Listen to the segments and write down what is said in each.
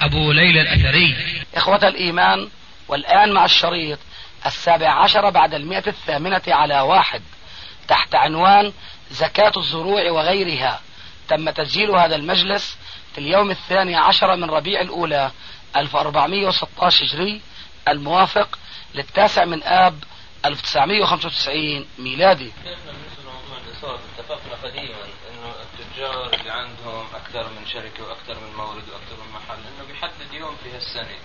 أبو ليلى الأثري. إخوة الإيمان والآن مع الشريط السابع عشر بعد المئة الثامنة على واحد تحت عنوان زكاة الزروع وغيرها. تم تسجيل هذا المجلس في اليوم الثاني عشر من ربيع الأولى 1416 هجري الموافق للتاسع من آب 1995 ميلادي. اتفقنا قديما إنه التجار اللي عندهم أكثر من شركة وأكثر من مورد وأكثر من بيحدد يوم في هالسنة.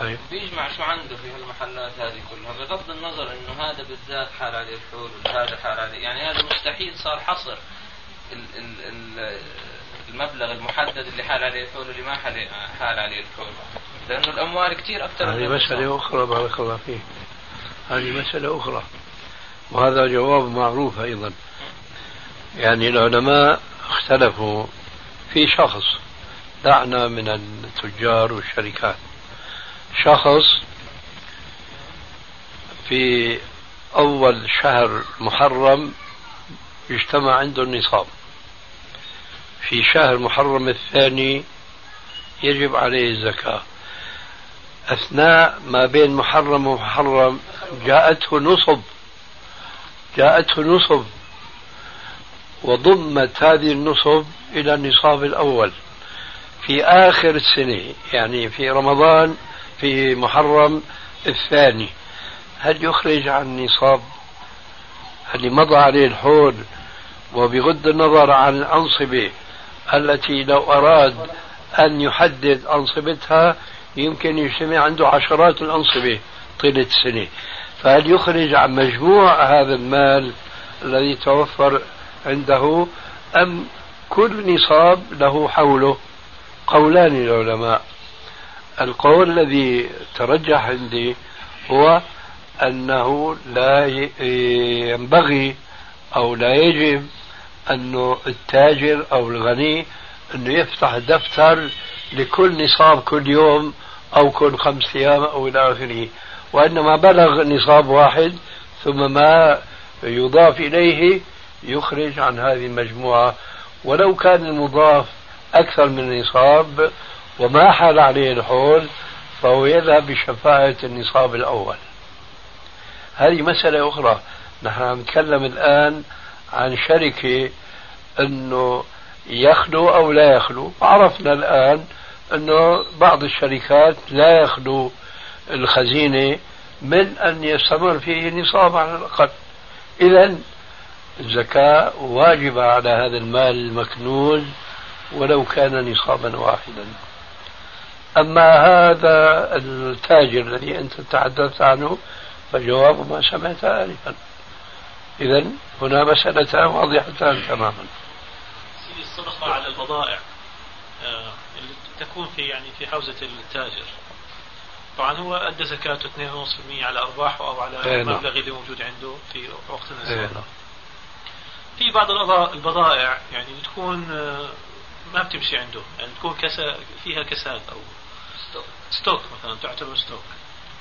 طيب بيجمع شو عنده في هالمحلات هذه كلها بغض النظر إنه هذا بالذات حال عليه الحول وهذا حال عليه يعني هذا مستحيل صار حصر ال ال ال المبلغ المحدد اللي حال عليه الحول واللي ما حال عليه الحول. لأنه الأموال كثير أكثر هذه مسألة أخرى بارك الله فيك. هذه مسألة أخرى. وهذا جواب معروف أيضا. يعني العلماء اختلفوا في شخص دعنا من التجار والشركات. شخص في أول شهر محرم يجتمع عنده النصاب. في شهر محرم الثاني يجب عليه الزكاة. أثناء ما بين محرم ومحرم جاءته نصب. جاءته نصب. وضمت هذه النصب إلى النصاب الأول. في آخر السنة يعني في رمضان في محرم الثاني. هل يخرج عن نصاب؟ اللي مضى عليه الحول؟ وبغض النظر عن الأنصبة التي لو أراد أن يحدد أنصبتها يمكن يجتمع عنده عشرات الأنصبة طيلة السنة. فهل يخرج عن مجموع هذا المال الذي توفر عنده أم كل نصاب له حوله؟ قولان للعلماء القول الذي ترجح عندي هو أنه لا ينبغي أو لا يجب أنه التاجر أو الغني أنه يفتح دفتر لكل نصاب كل يوم أو كل خمس أيام أو إلى آخره وإنما بلغ نصاب واحد ثم ما يضاف إليه يخرج عن هذه المجموعة. ولو كان المضاف أكثر من النصاب وما حال عليه الحول فهو يذهب بشفاعة النصاب الأول. هذه مسألة أخرى. نحن نتكلم الآن عن شركة أنه يخلو أو لا يخلو. عرفنا الآن أنه بعض الشركات لا يخلو الخزينة من أن يستمر فيه نصاب على الأقل. إذا الزكاة واجبة على هذا المال المكنوز ولو كان نصابا واحدا. أما هذا التاجر الذي أنت تحدثت عنه فجواب ما سمعت آنفا. إذا هنا مسألتان واضحتان تماما. سيدي الصدقة على البضائع آه، اللي تكون في يعني في حوزة التاجر. طبعا هو أدى زكاته 2.5% على أرباحه أو على إيه، نعم. المبلغ اللي موجود عنده في وقت إيه، النصاب نعم. في بعض البضائع يعني بتكون آه، ما بتمشي عنده. يعني تكون كسا فيها كساد أو stock stock مثلا تعتبر stock.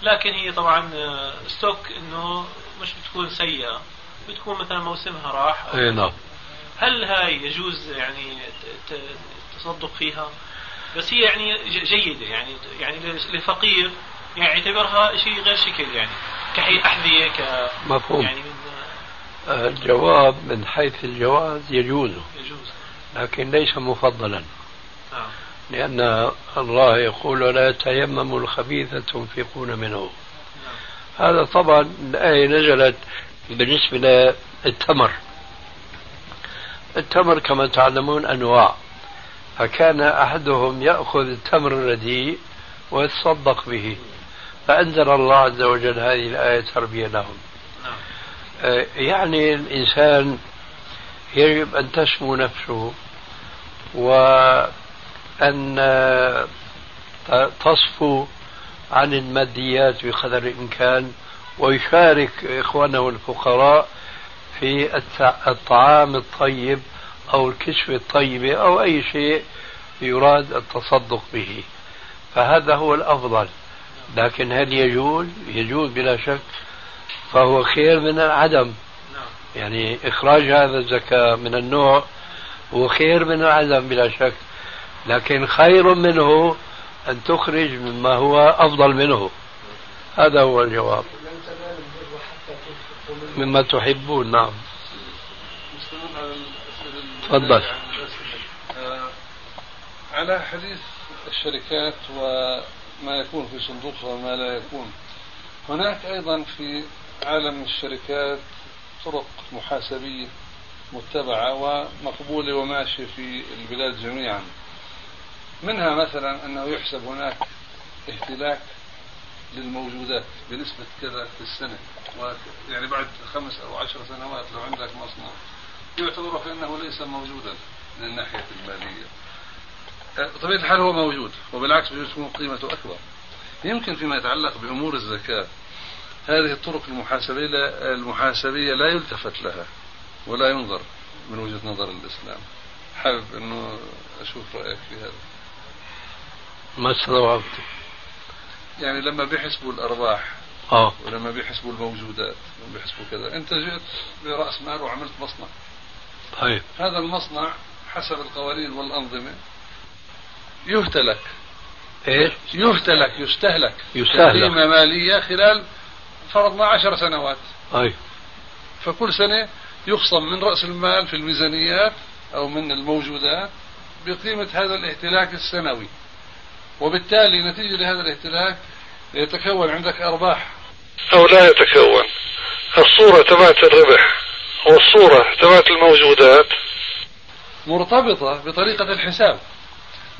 لكن هي طبعا آه، stock إنه مش بتكون سيئة. بتكون مثلا موسمها راح اي نعم. هل هاي يجوز يعني التصدق فيها؟ بس هي يعني جيدة. يعني يعني للفقير يعني يعتبرها شيء غير شكل يعني كحي أحذية ك مفهوم. يعني من الجواب من حيث الجواز يجوز. يجوز. لكن ليس مفضلا. نعم. لأن الله يقول ولا تيمموا الخبيث تنفقون منه. نعم. هذا طبعا الآية نزلت بالنسبة للتمر. التمر كما تعلمون أنواع. فكان أحدهم يأخذ التمر الرديء ويتصدق به. فأنزل الله عز وجل هذه الآية تربية لهم. نعم. آه، يعني الإنسان يجب أن تسمو نفسه. وأن تصفو عن الماديات بقدر الإمكان ويشارك إخوانه الفقراء في الطعام الطيب أو الكسوة الطيبة أو أي شيء يراد التصدق به. فهذا هو الأفضل. لكن هل يجوز؟ يجوز بلا شك. فهو خير من العدم. يعني إخراج هذا الزكاة من النوع هو خير من العدم بلا شك. لكن خير منه أن تخرج مما هو أفضل منه. هذا هو الجواب. مما تحبون نعم. تفضل. على حديث الشركات وما يكون في صندوقها وما لا يكون هناك أيضا في عالم الشركات طرق محاسبية متبعة ومقبولة وماشية في البلاد جميعا. منها مثلا أنه يحسب هناك اهتلاك للموجودات بنسبة كذا في السنة يعني بعد خمس أو عشر سنوات لو عندك مصنع يعتبر كأنه ليس موجودا من الناحية المالية. بطبيعة الحال هو موجود وبالعكس بيجوز تكون قيمته أكبر. يمكن فيما يتعلق بأمور الزكاة هذه الطرق المحاسبية المحاسبية لا يلتفت لها. ولا ينظر من وجهة نظر الإسلام. حابب أنه أشوف رأيك في هذا. ما استوعبت. يعني لما بيحسبوا الأرباح آه. ولما بيحسبوا الموجودات بيحسبوا كذا أنت جئت برأس مال وعملت مصنع. طيب. هذا المصنع حسب القوانين والأنظمة يهتلك. إيش؟ يهتلك يستهلك. يستهلك. قيمة مالية خلال فرضنا عشر سنوات. أي فكل سنة يخصم من رأس المال في الميزانيات أو من الموجودات بقيمة هذا الاهتلاك السنوي. وبالتالي نتيجة لهذا الاهتلاك يتكون عندك أرباح. أو لا يتكون. الصورة تبعت الربح والصورة تبعت الموجودات. مرتبطة بطريقة الحساب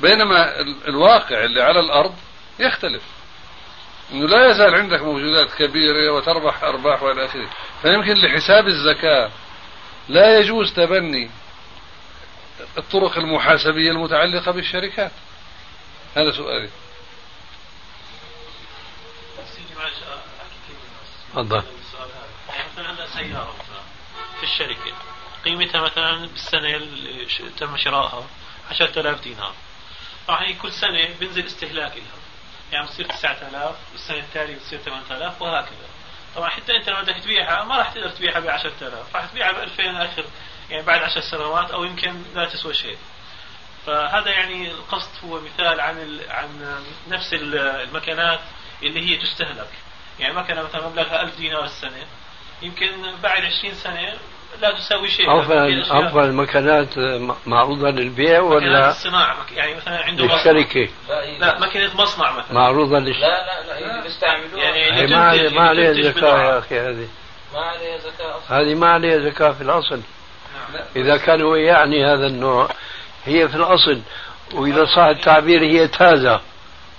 بينما الواقع اللي على الأرض يختلف. إنه لا يزال عندك موجودات كبيرة وتربح أرباح وإلى آخره. فيمكن لحساب الزكاة لا يجوز تبني الطرق المحاسبية المتعلقة بالشركات. هذا سؤالي. تفضل. مثلا عندنا سياره مثلا في الشركة قيمتها مثلا بالسنة اللي تم شرائها 10000 دينار. راح كل سنة بينزل استهلاك لها يعني بتصير 9000 والسنة التالية بتصير 8000 وهكذا. طبعا حتى انت لما بدك تبيعها ما راح تقدر تبيعها ب 10000 راح تبيعها ب 2000 آخر يعني بعد 10 سنوات أو يمكن لا تسوى شيء. فهذا يعني القصد هو مثال عن عن نفس المكانات اللي هي تستهلك. يعني مكنة مثلا مبلغها 1000 دينار السنة. يمكن بعد 20 سنة لا تساوي شيء. افضل أفضل المكانات معروضة للبيع ولا الصناعة يعني مثلا عنده للشركة؟ لا ماكينه مصنع مثلا. معروضة للش... لا لا لا هي بيستعملوها. يعني ما عليها ما عليها زكاة يا أخي هذه. ما عليها زكاة أصلا. هذه ما عليها زكاة في الأصل. نعم. إذا كان هو يعني هذا النوع هي في الأصل. وإذا صح التعبير هي تازة.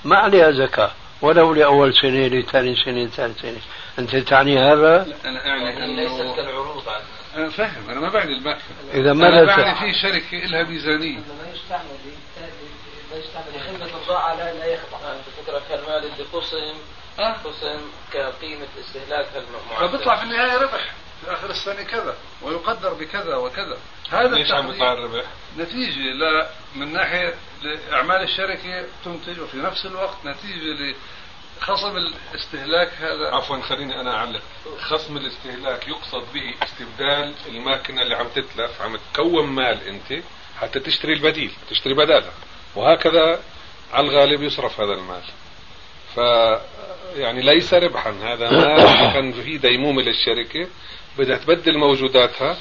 ما عليها زكاة. ولو لأول سنة لثاني سنة لثالث سنة. أنت تعني هذا؟ أنا أعني أنه ليست كالعروض أنا فاهم أنا ما بعني المكن إذا ما ماذا بعني في شركة لها ميزانية. ما يستعمل ما يستعمل خدمة البضاعة لا لا يخضع أنت فكرة كالمال اللي قسم أه؟ قسم كقيمة استهلاك فبيطلع في النهاية ربح. في آخر السنة كذا ويقدر بكذا وكذا. هذا ليش عم يطلع الربح؟ نتيجة لا من ناحية أعمال الشركة تنتج وفي نفس الوقت نتيجة خصم الاستهلاك هذا. عفوا خليني أنا أعلق. خصم الاستهلاك يقصد به استبدال الماكينة اللي عم تتلف عم تكون مال أنت حتى تشتري البديل تشتري بدالها وهكذا على الغالب يصرف هذا المال. ف يعني ليس ربحا هذا مال كان فيه ديمومة للشركة. بدها تبدل موجوداتها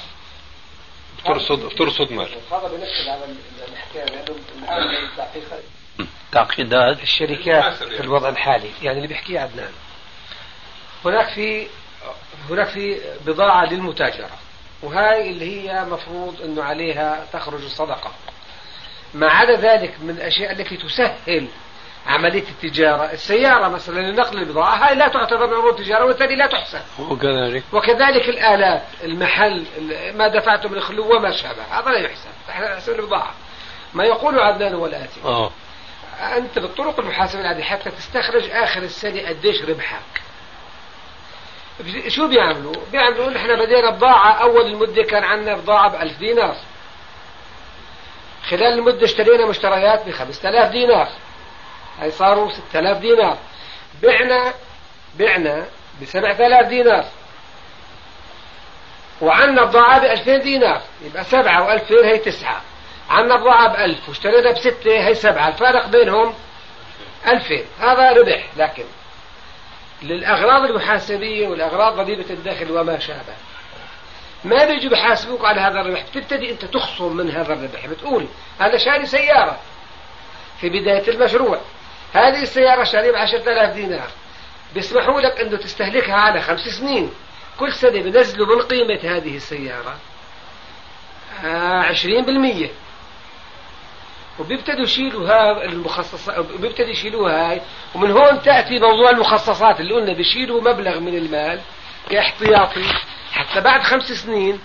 بترصد بترصد مال. هذا بنفس على الحكاية لأنه الان تعقيدات الشركات في الوضع الحالي يعني اللي بيحكيه عدنان. هناك في هناك في بضاعة للمتاجرة وهاي اللي هي مفروض إنه عليها تخرج الصدقة. ما عدا ذلك من الأشياء التي تسهل عملية التجارة السيارة مثلا لنقل البضاعة هاي لا تعتبر من عروض التجارة وبالتالي لا تحسن. وكذلك وكذلك الآلات المحل ما دفعته من الخلو وما شابه هذا لا يحسب يحسب البضاعة. ما يقول عدنان هو الآتي آه. أنت بالطرق المحاسبة العادية حتى تستخرج آخر السنة قديش ربحك. شو بيعملوا؟ بيعملوا نحن بدينا بضاعة أول المدة كان عندنا بضاعة بألف دينار. خلال المدة اشترينا مشتريات بخمسة آلاف دينار. هاي صاروا ستة آلاف دينار. بعنا بعنا بسبعة آلاف دينار. وعنا بضاعة بألفين دينار. يبقى سبعة وألفين هي تسعة. عنا بضاعة بألف واشترينا بستة هي سبعة الفارق بينهم ألفين. هذا ربح لكن للأغراض المحاسبية والأغراض ضريبة الدخل وما شابه. ما بيجوا بحاسبوك على هذا الربح بتبتدي أنت تخصم من هذا الربح بتقول أنا شاري سيارة في بداية المشروع. هذه السيارة شاري بعشرة آلاف دينار. بيسمحوا لك أنه تستهلكها على خمس سنين. كل سنة بنزلوا من قيمة هذه السيارة عشرين بالمية. وبيبتدوا يشيلوا المخصصات وبيبتدوا يشيلوا هاي. ومن هون تأتي موضوع المخصصات اللي قلنا بيشيلوا مبلغ من المال كاحتياطي. حتى بعد خمس سنين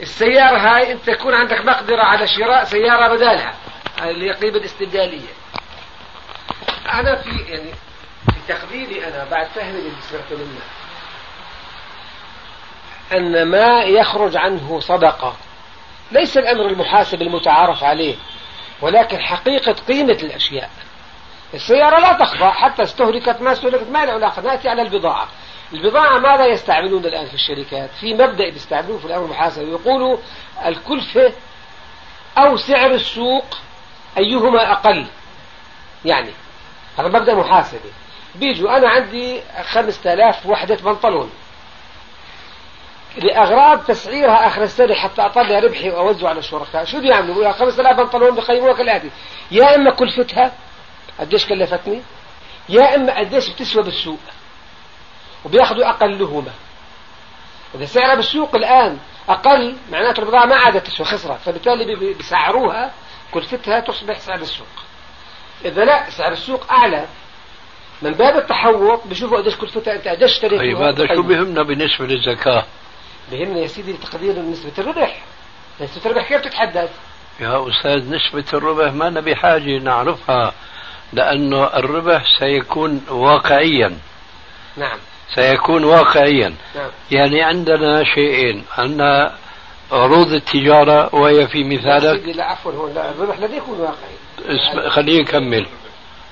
السيارة هاي انت يكون عندك مقدرة على شراء سيارة بدالها اللي هي قيمة الاستبدالية أنا في يعني في تقديري أنا بعد فهمي اللي سمعته منه أن ما يخرج عنه صدقة ليس الأمر المحاسب المتعارف عليه. ولكن حقيقة قيمة الأشياء. السيارة لا تخضع حتى استهلكت ما استهلكت ما له علاقة نأتي على البضاعة. البضاعة ماذا يستعملون الآن في الشركات؟ في مبدأ بيستعملوه في الأمر المحاسبة يقولوا الكلفة أو سعر السوق أيهما أقل. يعني هذا مبدأ محاسبة بيجوا أنا عندي خمسة آلاف وحدة بنطلون. لأغراض تسعيرها آخر السنة حتى أطلع ربحي وأوزعه على الشركاء شو بيعملوا بيقولوا 5000 بنطلون بقيموها كالآتي يا إما كلفتها قديش كلفتني؟ يا إما قديش بتسوى بالسوق؟ وبياخذوا أقلهما إذا سعرها بالسوق الآن أقل معناته البضاعة ما عادت تسوى خسرت. فبالتالي بيسعروها كلفتها تصبح سعر السوق. إذا لا سعر السوق أعلى. من باب التحوط بشوفوا قديش كلفتها أنت قديش اشتريت طيب هذا شو بيهمنا بالنسبة للزكاة؟ بهمنا يا سيدي تقدير نسبة الربح. نسبة الربح كيف تتحدد؟ يا أستاذ نسبة الربح ما نبي بحاجة نعرفها لأنه الربح سيكون واقعيا. نعم. سيكون واقعيا. نعم. يعني عندنا شيئين عندنا عروض التجارة وهي في مثالك لا عفوا لا الربح الذي يكون واقعي. اسم... خليه يكمل.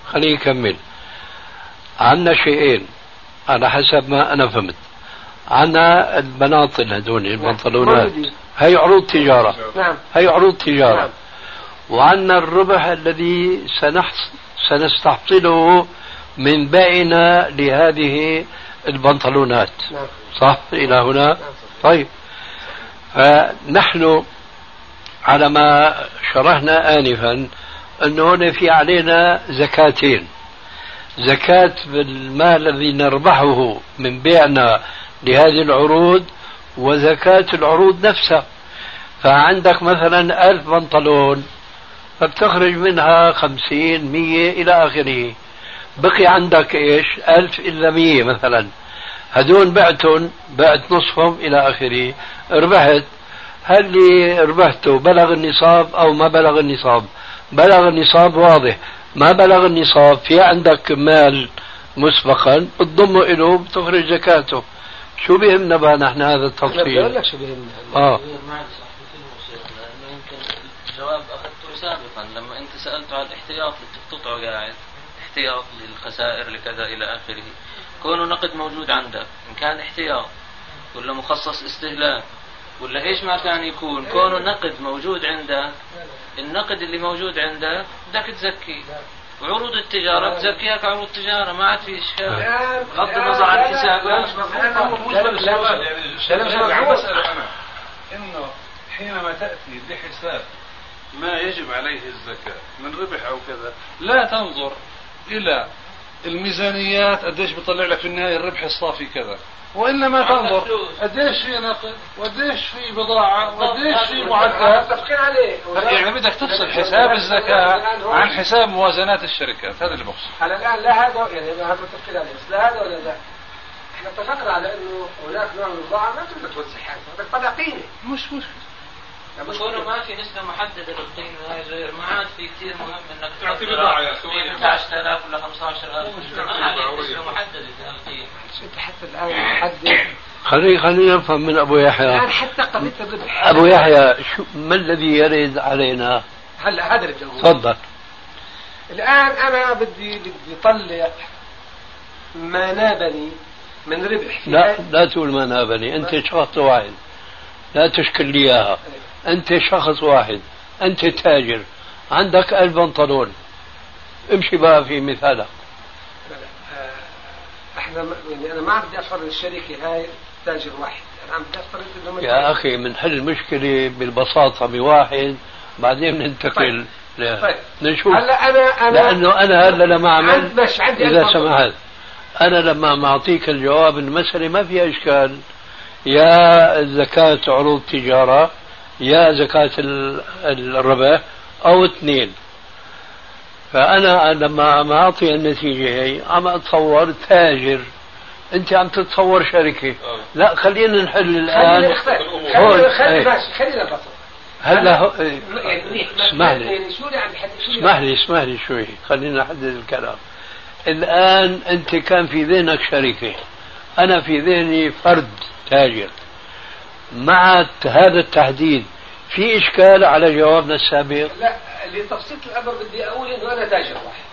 خليه يكمل. عندنا شيئين على حسب ما أنا فهمت. عنا البناطل هذول البنطلونات هي عروض تجارة. نعم. هي عروض تجارة. نعم. وعنا الربح الذي سنستحصله من بيعنا لهذه البنطلونات. نعم. صح؟ إلى هنا؟ نعم. طيب. فنحن على ما شرحنا آنفا أنه هنا في علينا زكاتين. زكاة بالمال الذي نربحه من بيعنا لهذه العروض وزكاة العروض نفسها. فعندك مثلا ألف بنطلون فبتخرج منها خمسين مية إلى آخره. بقي عندك إيش؟ ألف إلا مية مثلا. هدول بعتهم بعت نصفهم إلى آخره. ربحت. هل اللي ربحته بلغ النصاب أو ما بلغ النصاب؟ بلغ النصاب واضح. ما بلغ النصاب في عندك مال مسبقا بتضمه إله بتخرج زكاته. شو بيهمنا بقى نحن هذا التفصيل؟ بقول لك شو بيهمنا آه. الجواب أخذته سابقا. لما أنت سالته عن الاحتياط اللي بتقطعه قاعد احتياط للخسائر لكذا إلى آخره. كونه نقد موجود عندك إن كان احتياط ولا مخصص استهلاك ولا إيش ما كان يكون كونه نقد موجود عندك النقد اللي موجود عندك بدك تزكيه. وعروض التجارة بتزكيها كعروض تجارة ما عاد في إشكال بغض النظر عن الحسابات عم بسأله أنا إنه حينما تأتي بحساب ما يجب عليه الزكاة من ربح أو كذا لا تنظر إلى الميزانيات قديش بيطلع لك في النهاية الربح الصافي كذا وإنما تنظر قديش في نقد وقديش في بضاعة وقديش في معدات متفقين عليه. يعني بدك تفصل حساب الزكاة عن حساب موازنات الشركات هذا اللي بقصد على الآن لا هذا يعني هذا متفقين عليه. بس لا هذا ولا ذاك إحنا اتفقنا على إنه هناك نوع من البضاعة ما تقدر توزعها بدك تطلع قيمة مش مشكلة. كونه ما في نسبة محددة للقيمة هاي غير ما عاد في كثير مهم إنك تعطي بضاعة يا. قيمة 10000 ولا 15000 ما نسبة القيمة انت حتى الآن حدد خلي خلينا نفهم من أبو يحيى. الآن حتى قضية الربح أبو يحيى شو ما الذي يرد علينا؟ هلا هذا اللي بدي. تفضل. الآن أنا بدي بدي أطلع ما نابني من ربح. لا لا تقول ما نابني أنت شخص واحد. لا تشكل لي إياها. أنت شخص واحد. أنت تاجر. عندك ألف بنطلون. امشي بقى في مثالك. إحنا ما- يعني أنا ما عم بدي افرض الشركة هاي تاجر واحد. أنا عم بدي افترض انه يا أخي بنحل المشكلة بالبساطة بواحد بعدين ننتقل ل- طيب. نشوف. هلا أنا أنا لأنه أنا هلا لما اعمل مش عندي إذا سمحت. أنا لما معطيك الجواب المسألة ما فيها إشكال. يا زكاة عروض تجارة يا زكاة ال- الربح أو اثنين. فأنا لما عم أعطي النتيجة هي. عم أتصور تاجر. أنت عم تتصور شركة. آه. لا خلينا نحل خلينا الان نختار هون، خلينا خلينا إيه. هلا هو- يعني اسمح لي. يعني يحدد شو اللي- اسمح لي اسمح لي شوي. خلينا نحدد الكلام. الآن أنت كان في ذهنك شركة. أنا في ذهني فرد تاجر. مع هذا التحديد في إشكال على جوابنا السابق؟ لا. لتبسيط الامر بدي أقول إنه أنا تاجر واحد.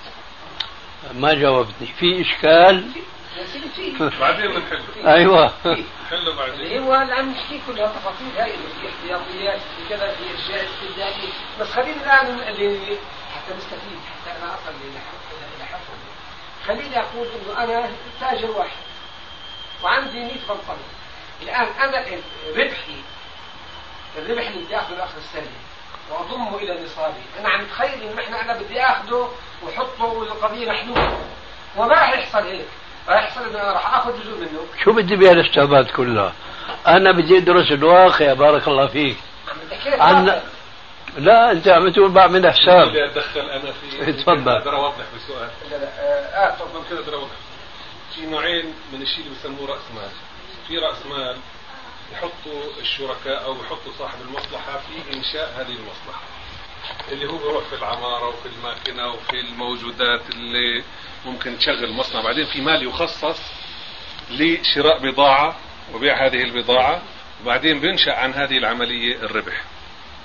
ما جاوبتني. في إشكال؟ يا سيدي في بعدين بنحل أيوة. حله اللي بعدين. هو اللي عم نحكي كل هالتفاصيل هاي إنه في احتياطيات في كذا في أشياء استبداليه بس خلينا الآن اللي حتى نستفيد حتى أنا اصل إلى حصل خليني أقول إنه أنا تاجر واحد وعندي 100 بنطلون الآن أنا ربحي الربح اللي بدي اخذه اخر السنة. واضمه إلى نصابي أنا عم اتخيل انه إحنا أنا بدي اخذه واحطه والقضية محلوله وما راح يحصل هيك؟ راح يحصل إنه أنا راح آخذ جزء منه. شو بدي بها الاستعباد كلها؟ أنا بدي أدرس الواقع بارك الله فيك. بدي عن واقع. لا أنت عم تقول بعمل حساب بدي أتدخل أنا في اتفضل. أقدر أوضح بسؤال. لا لا آه آه، تفضل. كده أقدر أوضح. في نوعين من الشيء اللي بسموه رأس مال. في رأس مال يحطوا الشركاء أو يحطوا صاحب المصلحة في إنشاء هذه المصلحة اللي هو بيروح في العمارة وفي الماكينة وفي الموجودات اللي ممكن تشغل مصنع. بعدين في مال يخصص لشراء بضاعة وبيع هذه البضاعة وبعدين بينشأ عن هذه العملية الربح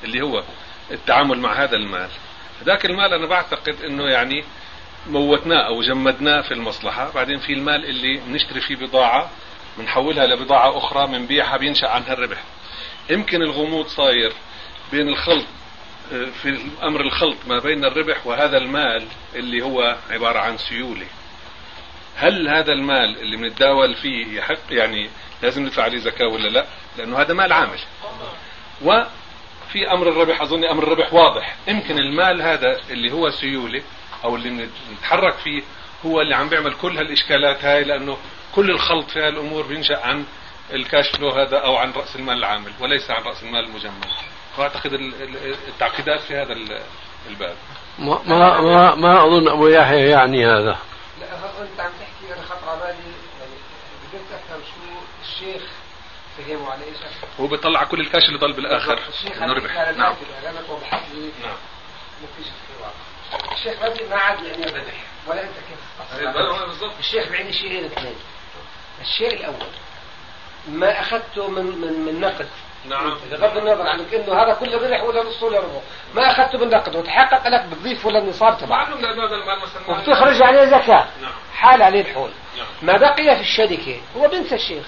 اللي هو التعامل مع هذا المال. ذاك المال أنا بعتقد إنه يعني موتناه أو جمدناه في المصلحة. بعدين في المال اللي بنشتري فيه بضاعة بنحولها لبضاعة أخرى بنبيعها بينشأ عنها الربح يمكن الغموض صاير بين الخلط آه، في أمر الخلط ما بين الربح وهذا المال اللي هو عبارة عن سيولة. هل هذا المال اللي بنتداول فيه يحق؟ يعني لازم ندفع عليه زكاة ولا لا؟ لأنه هذا مال عامل. وفي أمر الربح أظن أمر الربح واضح. يمكن المال هذا اللي هو سيولة أو اللي بنتحرك فيه هو اللي عم بيعمل كل هالإشكالات هاي لأنه كل الخلط في هالامور بينشأ عن ال cash flow هذا أو عن رأس المال العامل وليس عن رأس المال المجمد وأعتقد ال- ال- التعقيدات في هذا ال- الباب. ما ما ما, ما أظن أبو يحيى يعني هذا. لا أنت عم تحكي أنا خطر على بالي يعني قدرت أفهم شو الشيخ فهموا على إيش. هو بيطلع كل الكاش اللي ضل بالاخر الشيخ انه ربح نعم. نعم أنا لي نعم. الشيخ ما عاد يعني الربح ولا أنت كيف أيوة، الشيخ بعيد شيئين اثنين الشيء الأول. ما أخذته من من من نقد. نعم. بغض النظر عن إنه هذا كله ربح ولا نص ولا ربع. ما أخذته من نقد. وتحقق لك بتضيف ولا النصاب مثلا وبتخرج عليه زكاة. نعم. حال عليه الحول. نعم. ما بقي في الشركة؟ هو بنسى الشيخ.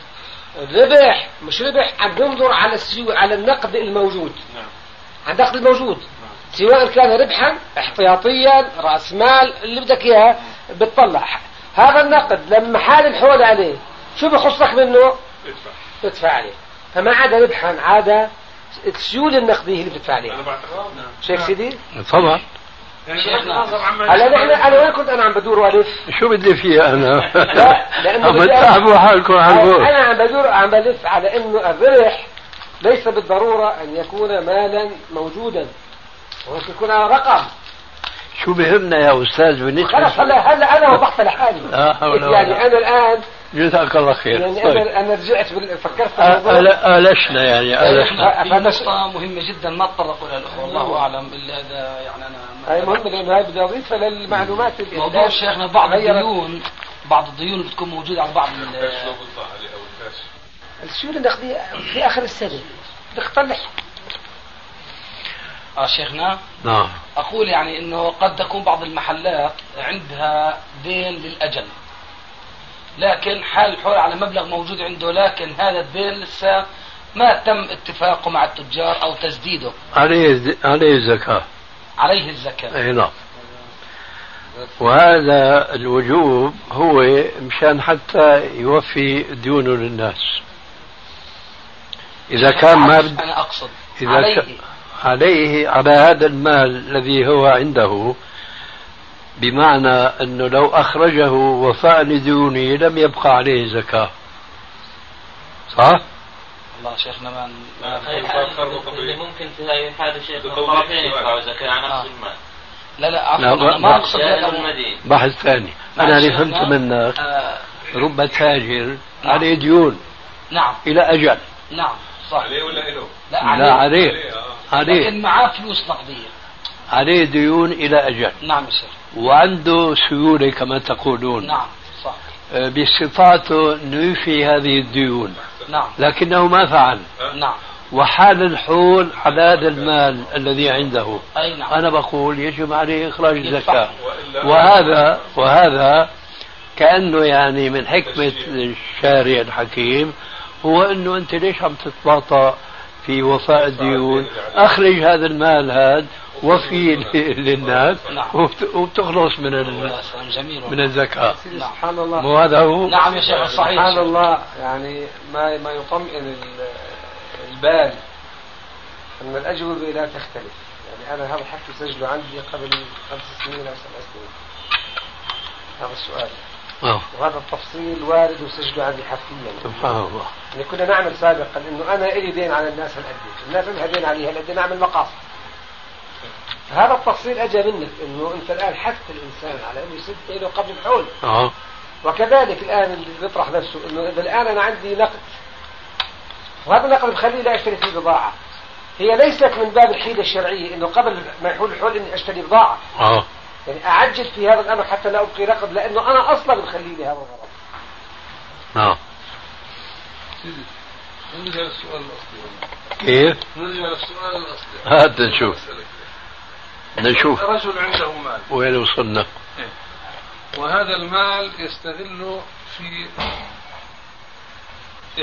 الربح مش ربح. عم بنظر على السيو... على النقد الموجود. نعم. على النقد الموجود. سواء كان ربحا احتياطيا رأس مال اللي بدك اياه بتطلع. هذا النقد لما حال الحول عليه شو بخصك منه؟ ادفع. تدفع عليه فما عاد ربحا عاد السيولة النقدية اللي بتدفع عليها أنا بعتقد. نعم شايف سيدي؟ طبعا هلا نحن أنا وين كنت أنا عم بدور وألف؟ شو بدي فيها أنا؟ لا، لأنه عم تتعبوا حالكم على أنا عم بدور عم بلف على إنه الربح ليس بالضرورة أن يكون مالا موجودا ممكن يكون رقم. شو بهمنا يا أستاذ بالنسبة خلاص هلا هلا أنا وضحت لحالي. ولا يعني أنا الان جزاك الله خير. يعني طيب. أنا أنا رجعت بال- فكرت في آ- الموضوع. آل- آلشنا يعني آلشنا. في نقطة مهمة جدا ما تطرقوا لها الأخوة الله أعلم إلا إذا يعني أنا هاي مهمة لأنه هاي بدي أضيفها للمعلومات اللي موضوع شيخنا بعض. الديون بعض الديون بتكون موجودة على بعض ال- السيولة النقدية في آخر السنة؟ بدك تطلع آه شيخنا. نعم. أقول يعني أنه قد تكون بعض المحلات عندها دين للأجل. لكن حال الحول على مبلغ موجود عنده لكن هذا الدين لسه ما تم اتفاقه مع التجار أو تسديده. عليه عليه الزكاة. عليه الزكاة. أي نعم. وهذا الوجوب هو مشان حتى يوفي ديونه للناس. إذا كان ما بد... أنا أقصد. إذا عليه. ك... عليه على هذا المال الذي هو عنده بمعنى أنه لو أخرجه وفاء لديونه لم يبقى عليه زكاة. صح؟ الله شيخنا ما اللي ممكن في هاي الحالة شيخ الطرفين يدفعوا زكاة. على نفس المال. لا لا لا، عفوا ما- المدين بحث ثاني. أنا اللي. فهمت منك. آه. رب تاجر نعم. عليه ديون. نعم. إلى أجل. نعم صح. عليه ولا له؟ لا لا عليه. عليه آه. عليه لكن معاه فلوس نقدية عليه ديون إلى أجل. نعم شيخ وعنده سيولة كما تقولون. نعم صح. باستطاعته أنه يفي هذه الديون. نعم. لكنه ما فعل. نعم. وحال الحول على هذا المال الذي عنده. أي نعم. أنا بقول يجب عليه إخراج الزكاة. وهذا وهذا كأنه يعني من حكمة الشارع الحكيم هو أنه أنت ليش عم تتباطأ؟ في وفاء الديون أخرج هذا المال هذا وفي للناس نعم. وبت- وبتخلص من من. الزكاة. نعم. سبحان الله. وهذا هو نعم يا شيخ صحيح. سبحان الله يعني ما ما يطمئن ال- البال أن الأجوبة لا تختلف. يعني أنا هذا الحكي سجله عندي قبل خمس سنين أو سبع سنين. هذا السؤال. آه. وهذا التفصيل وارد وسجله عندي حرفيا. سبحان الله. يعني كنا نعمل سابقا إنه أنا إلي دين على الناس هالقد الناس لها دين علي هالقد نعمل مقاصد. هذا التفصيل أجى منك إنه أنت الآن حث الإنسان على أنه يسد له قبل الحول. آه. وكذلك الآن اللي بيطرح نفسه إنه إذا الآن أنا عندي نقد. وهذا النقد بخليه لا اشتري فيه بضاعة. هي ليست من باب الحيلة الشرعية إنه قبل ما يحول الحول إني أشتري بضاعة. آه. يعني اعجل في هذا الأمر حتى لا أبقي نقد لأنه أنا أصلا بخلي لي هذا الغرض. آه. سيدي نرجع للسؤال الأصلي. كيف؟ نرجع للسؤال الأصلي. هات نشوف. نشوف. رجل عنده مال. وين وصلنا؟ وهذا المال يستغله في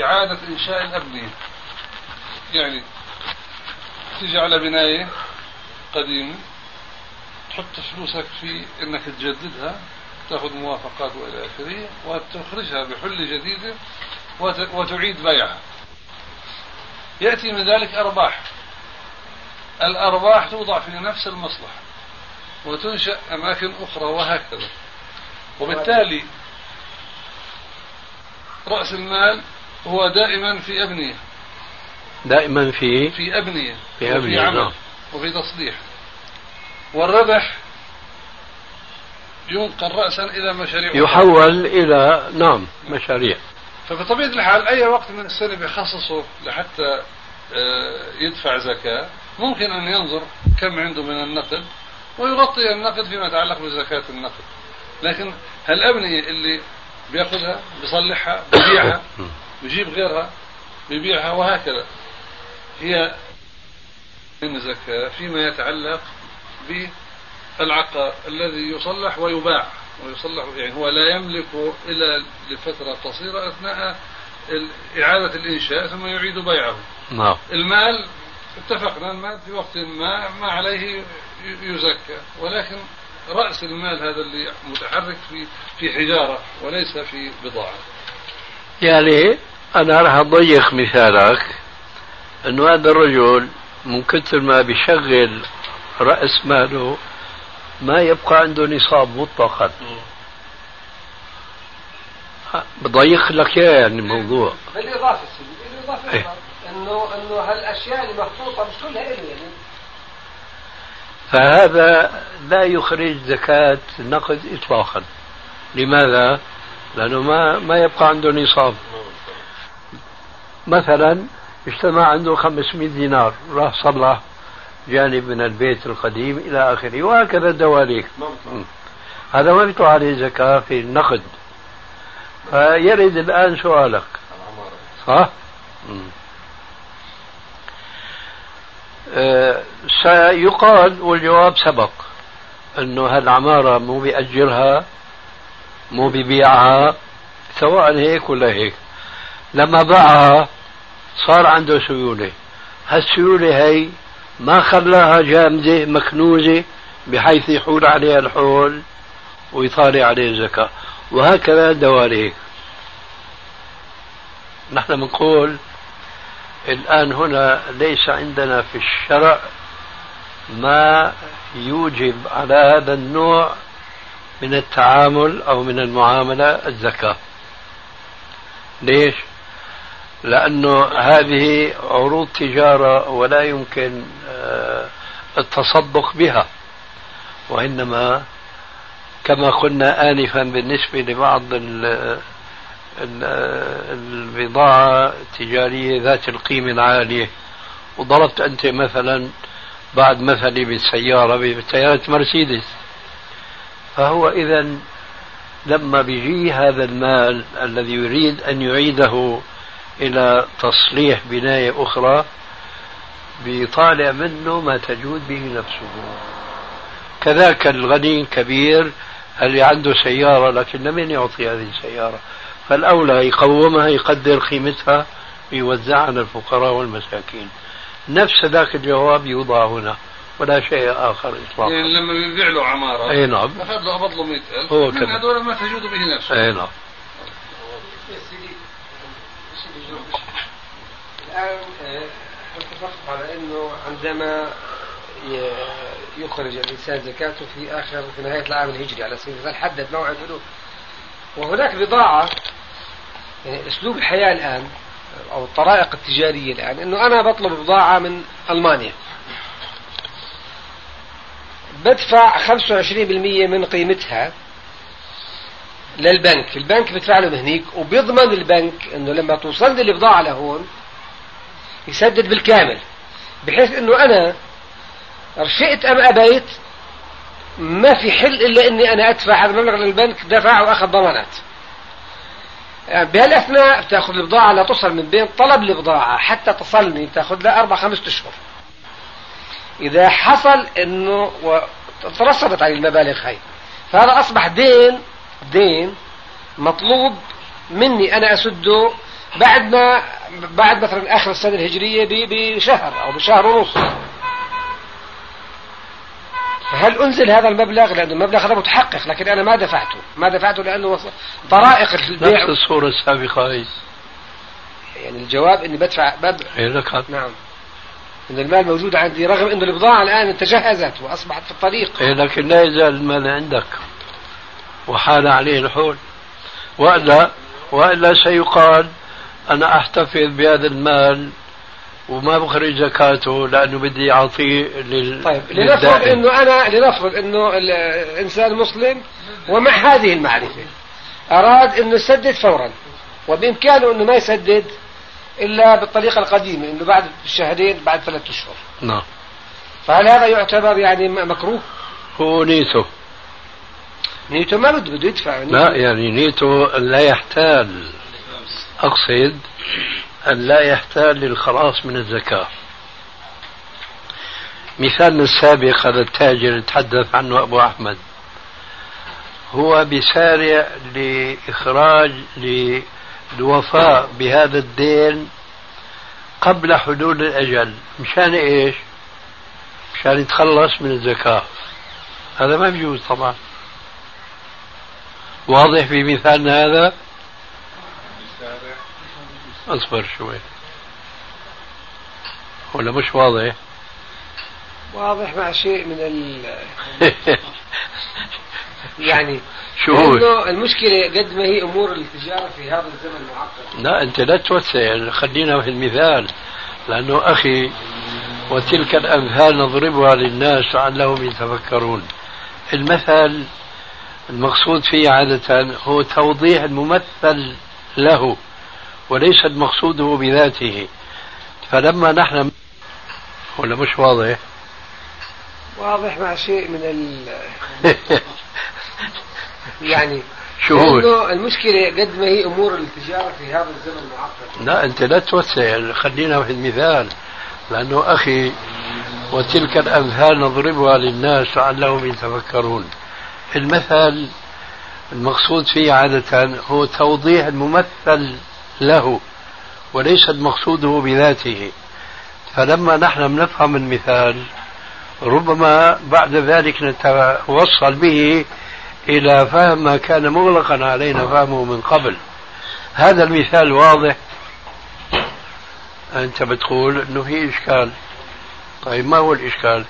إعادة إنشاء الأبنية. يعني تيجي على بناية قديمة تحط فلوسك في إنك تجددها تأخذ موافقات وإلى آخره وتخرجها بحله جديده وت- وتعيد بيعها. يأتي من ذلك أرباح. الأرباح توضع في نفس المصلحة وتنشأ أماكن أخرى وهكذا. وبالتالي رأس المال هو دائما في أبنية. دائما في في أبنية. في وفي أبنية، عمل. نعم. وفي تصليح. والربح ينقل رأسا إلى مشاريع. يحول إلى نعم مشاريع. فبطبيعة الحال أي وقت من السنة بيخصصه لحتى آه، يدفع زكاة ممكن أن ينظر كم عنده من النقد ويغطي النقد فيما يتعلق بزكاة النقد. لكن هالأبنية اللي بيأخذها بيصلحها بيبيعها بيجيب غيرها بيبيعها وهكذا. هي من زكاة فيما يتعلق بالعقار الذي يصلح ويباع ويصلح يعني هو لا يملك إلا لفترة قصيرة أثناء إعادة الإنشاء ثم يعيد بيعه. نعم. المال اتفقنا المال في وقت ما ما عليه يزكى ولكن رأس المال هذا اللي متحرك في في حجارة وليس في بضاعة. يعني أنا راح أضيق مثالك أنه هذا الرجل من كثر ما بيشغل رأس ماله ما يبقى عنده نصاب مطلقا. بضيق لك إياه يعني الموضوع. بالإضافة بالإضافة. إيه. إنه إنه هالأشياء اللي محطوطة مش كلها إلي يعني. فهذا لا يخرج زكاة نقد إطلاقا. لماذا؟ لأنه ما ما يبقى عنده نصاب. مثلا اجتمع عنده 500 دينار راح صلح جانب من البيت القديم إلى آخره وهكذا الدواليك. هذا ما بيطلع عليه زكاة في النقد. فيرد الآن سؤالك. صح؟ أه سيقال والجواب سبق أنه هالعمارة مو بيأجرها مو ببيعها سواء هيك ولا هيك. لما باعها صار عنده سيولة. هالسيولة هي ما خلاها جامدة مكنوزة بحيث يحول عليها الحول ويطالع عليه الزكاة وهكذا دواليك نحن بنقول الآن هنا ليس عندنا في الشرع ما يوجب على هذا النوع من التعامل أو من المعاملة الزكاة. ليش؟ لأنه هذه عروض تجارة ولا يمكن آه، التصدق بها. وإنما كما قلنا آنفا بالنسبة لبعض البضاعة التجارية ذات القيمة العالية. وضربت أنت مثلا بعد مثلي بالسيارة بسيارة مرسيدس. فهو إذا لما بيجي هذا المال الذي يريد أن يعيده إلى تصليح بناية أخرى بيطالع منه ما تجود به نفسه. كذاك الغني الكبير اللي عنده سيارة لكن لمن يعطي هذه السيارة فالأولى يقومها يقدر قيمتها ويوزعها على الفقراء والمساكين. نفس ذاك الجواب يوضع هنا ولا شيء آخر إطلاقا. يعني لما بيبيع له عمارة. أي نعم. أخذ له قبض له 100000 هو كذا. هذول ما تجود به نفسه. أي نعم. الآن آه، اتفقت على أنه عندما يخرج الإنسان زكاته في آخر في نهاية العام الهجري على سبيل المثال حدد موعد البلوغ وهناك بضاعة يعني أسلوب الحياة الآن أو الطرائق التجارية الآن أنه أنا بطلب بضاعة من ألمانيا. بدفع 25% من قيمتها للبنك. البنك بدفع له هنيك وبيضمن البنك أنه لما توصل لي البضاعة لهون يسدد بالكامل بحيث إنه أنا رفقت أم أبيت ما في حل إلا إني أنا أدفع هذا المبلغ للبنك دفع وأخذ ضمانات. يعني بهالأثناء بتأخذ البضاعة لا تصل من بين طلب البضاعه حتى تصلني بتأخذ لها أربع خمسة أشهر. إذا حصل إنه وترصدت عليه المبالغ هاي فهذا أصبح دين دين مطلوب مني أنا أسده بعد ما بعد مثلا آخر السنة الهجرية بشهر أو بشهر ونص. فهل أنزل هذا المبلغ؟ لأنه المبلغ هذا متحقق لكن أنا ما دفعته. ما دفعته لأنه طرائق البيع. نفس الصورة السابقة هي يعني الجواب إني بدفع بد... إيه. نعم. إن المال موجود عندي رغم انه البضاعة الآن تجهزت وأصبحت في الطريق. إيه لكن لا يزال المال عندك. وحال عليه الحول. وإلا وإلا سيقال أنا أحتفظ بهذا المال وما بخرج زكاته لأنه بدي أعطيه لل... طيب لنفرض. إنه أنا لنفرض إنه الانسان مسلم ومع هذه المعرفة. أراد إنه يسدد فورا. وبإمكانه إنه ما يسدد إلا بالطريقة القديمة إنه بعد شهرين بعد ثلاثة أشهر. نعم. فهل هذا يعتبر يعني مكروه؟ هو نيته. نيته ما بده بده يدفع. لا يعني نيته لا يحتال. أقصد أن لا يحتال للخلاص من الزكاة. مثالنا السابق هذا التاجر تحدث عنه أبو أحمد. هو بيسارع لإخراج للوفاء بهذا الدين قبل حلول الأجل. مشان إيش؟ مشان يتخلص من الزكاة. هذا ما بيجوز طبعا. واضح في مثالنا هذا؟ أصبر شوي. ولا مش واضح؟ واضح مع شيء من ال يعني شو هو؟ لأنه المشكلة قد ما هي أمور التجارة في هذا الزمن معقدة لا أنت لا توسع. خلينا في المثال. لأنه أخي وتلك الأمثال نضربها للناس لعلهم يتفكرون. المثل المقصود فيه عادة هو توضيح الممثل له. وليس المقصود بذاته. فلما نحن ولا مش واضح؟ واضح مع شيء من ال يعني شو هو؟ المشكلة قد ما هي أمور التجارة في هذا الزمن معقدة لا أنت لا توسع. خلينا في المثال. لأنه أخي وتلك الأمثال نضربها للناس لعلهم يتفكرون. المثل المقصود فيه عادة هو توضيح الممثل له وليس المقصود بذاته. فلما نحن بنفهم المثال ربما بعد ذلك نتوصل به إلى فهم ما كان مغلقا علينا فهمه من قبل. هذا المثال واضح؟ أنت بتقول أنه في إشكال. طيب ما هو الإشكال؟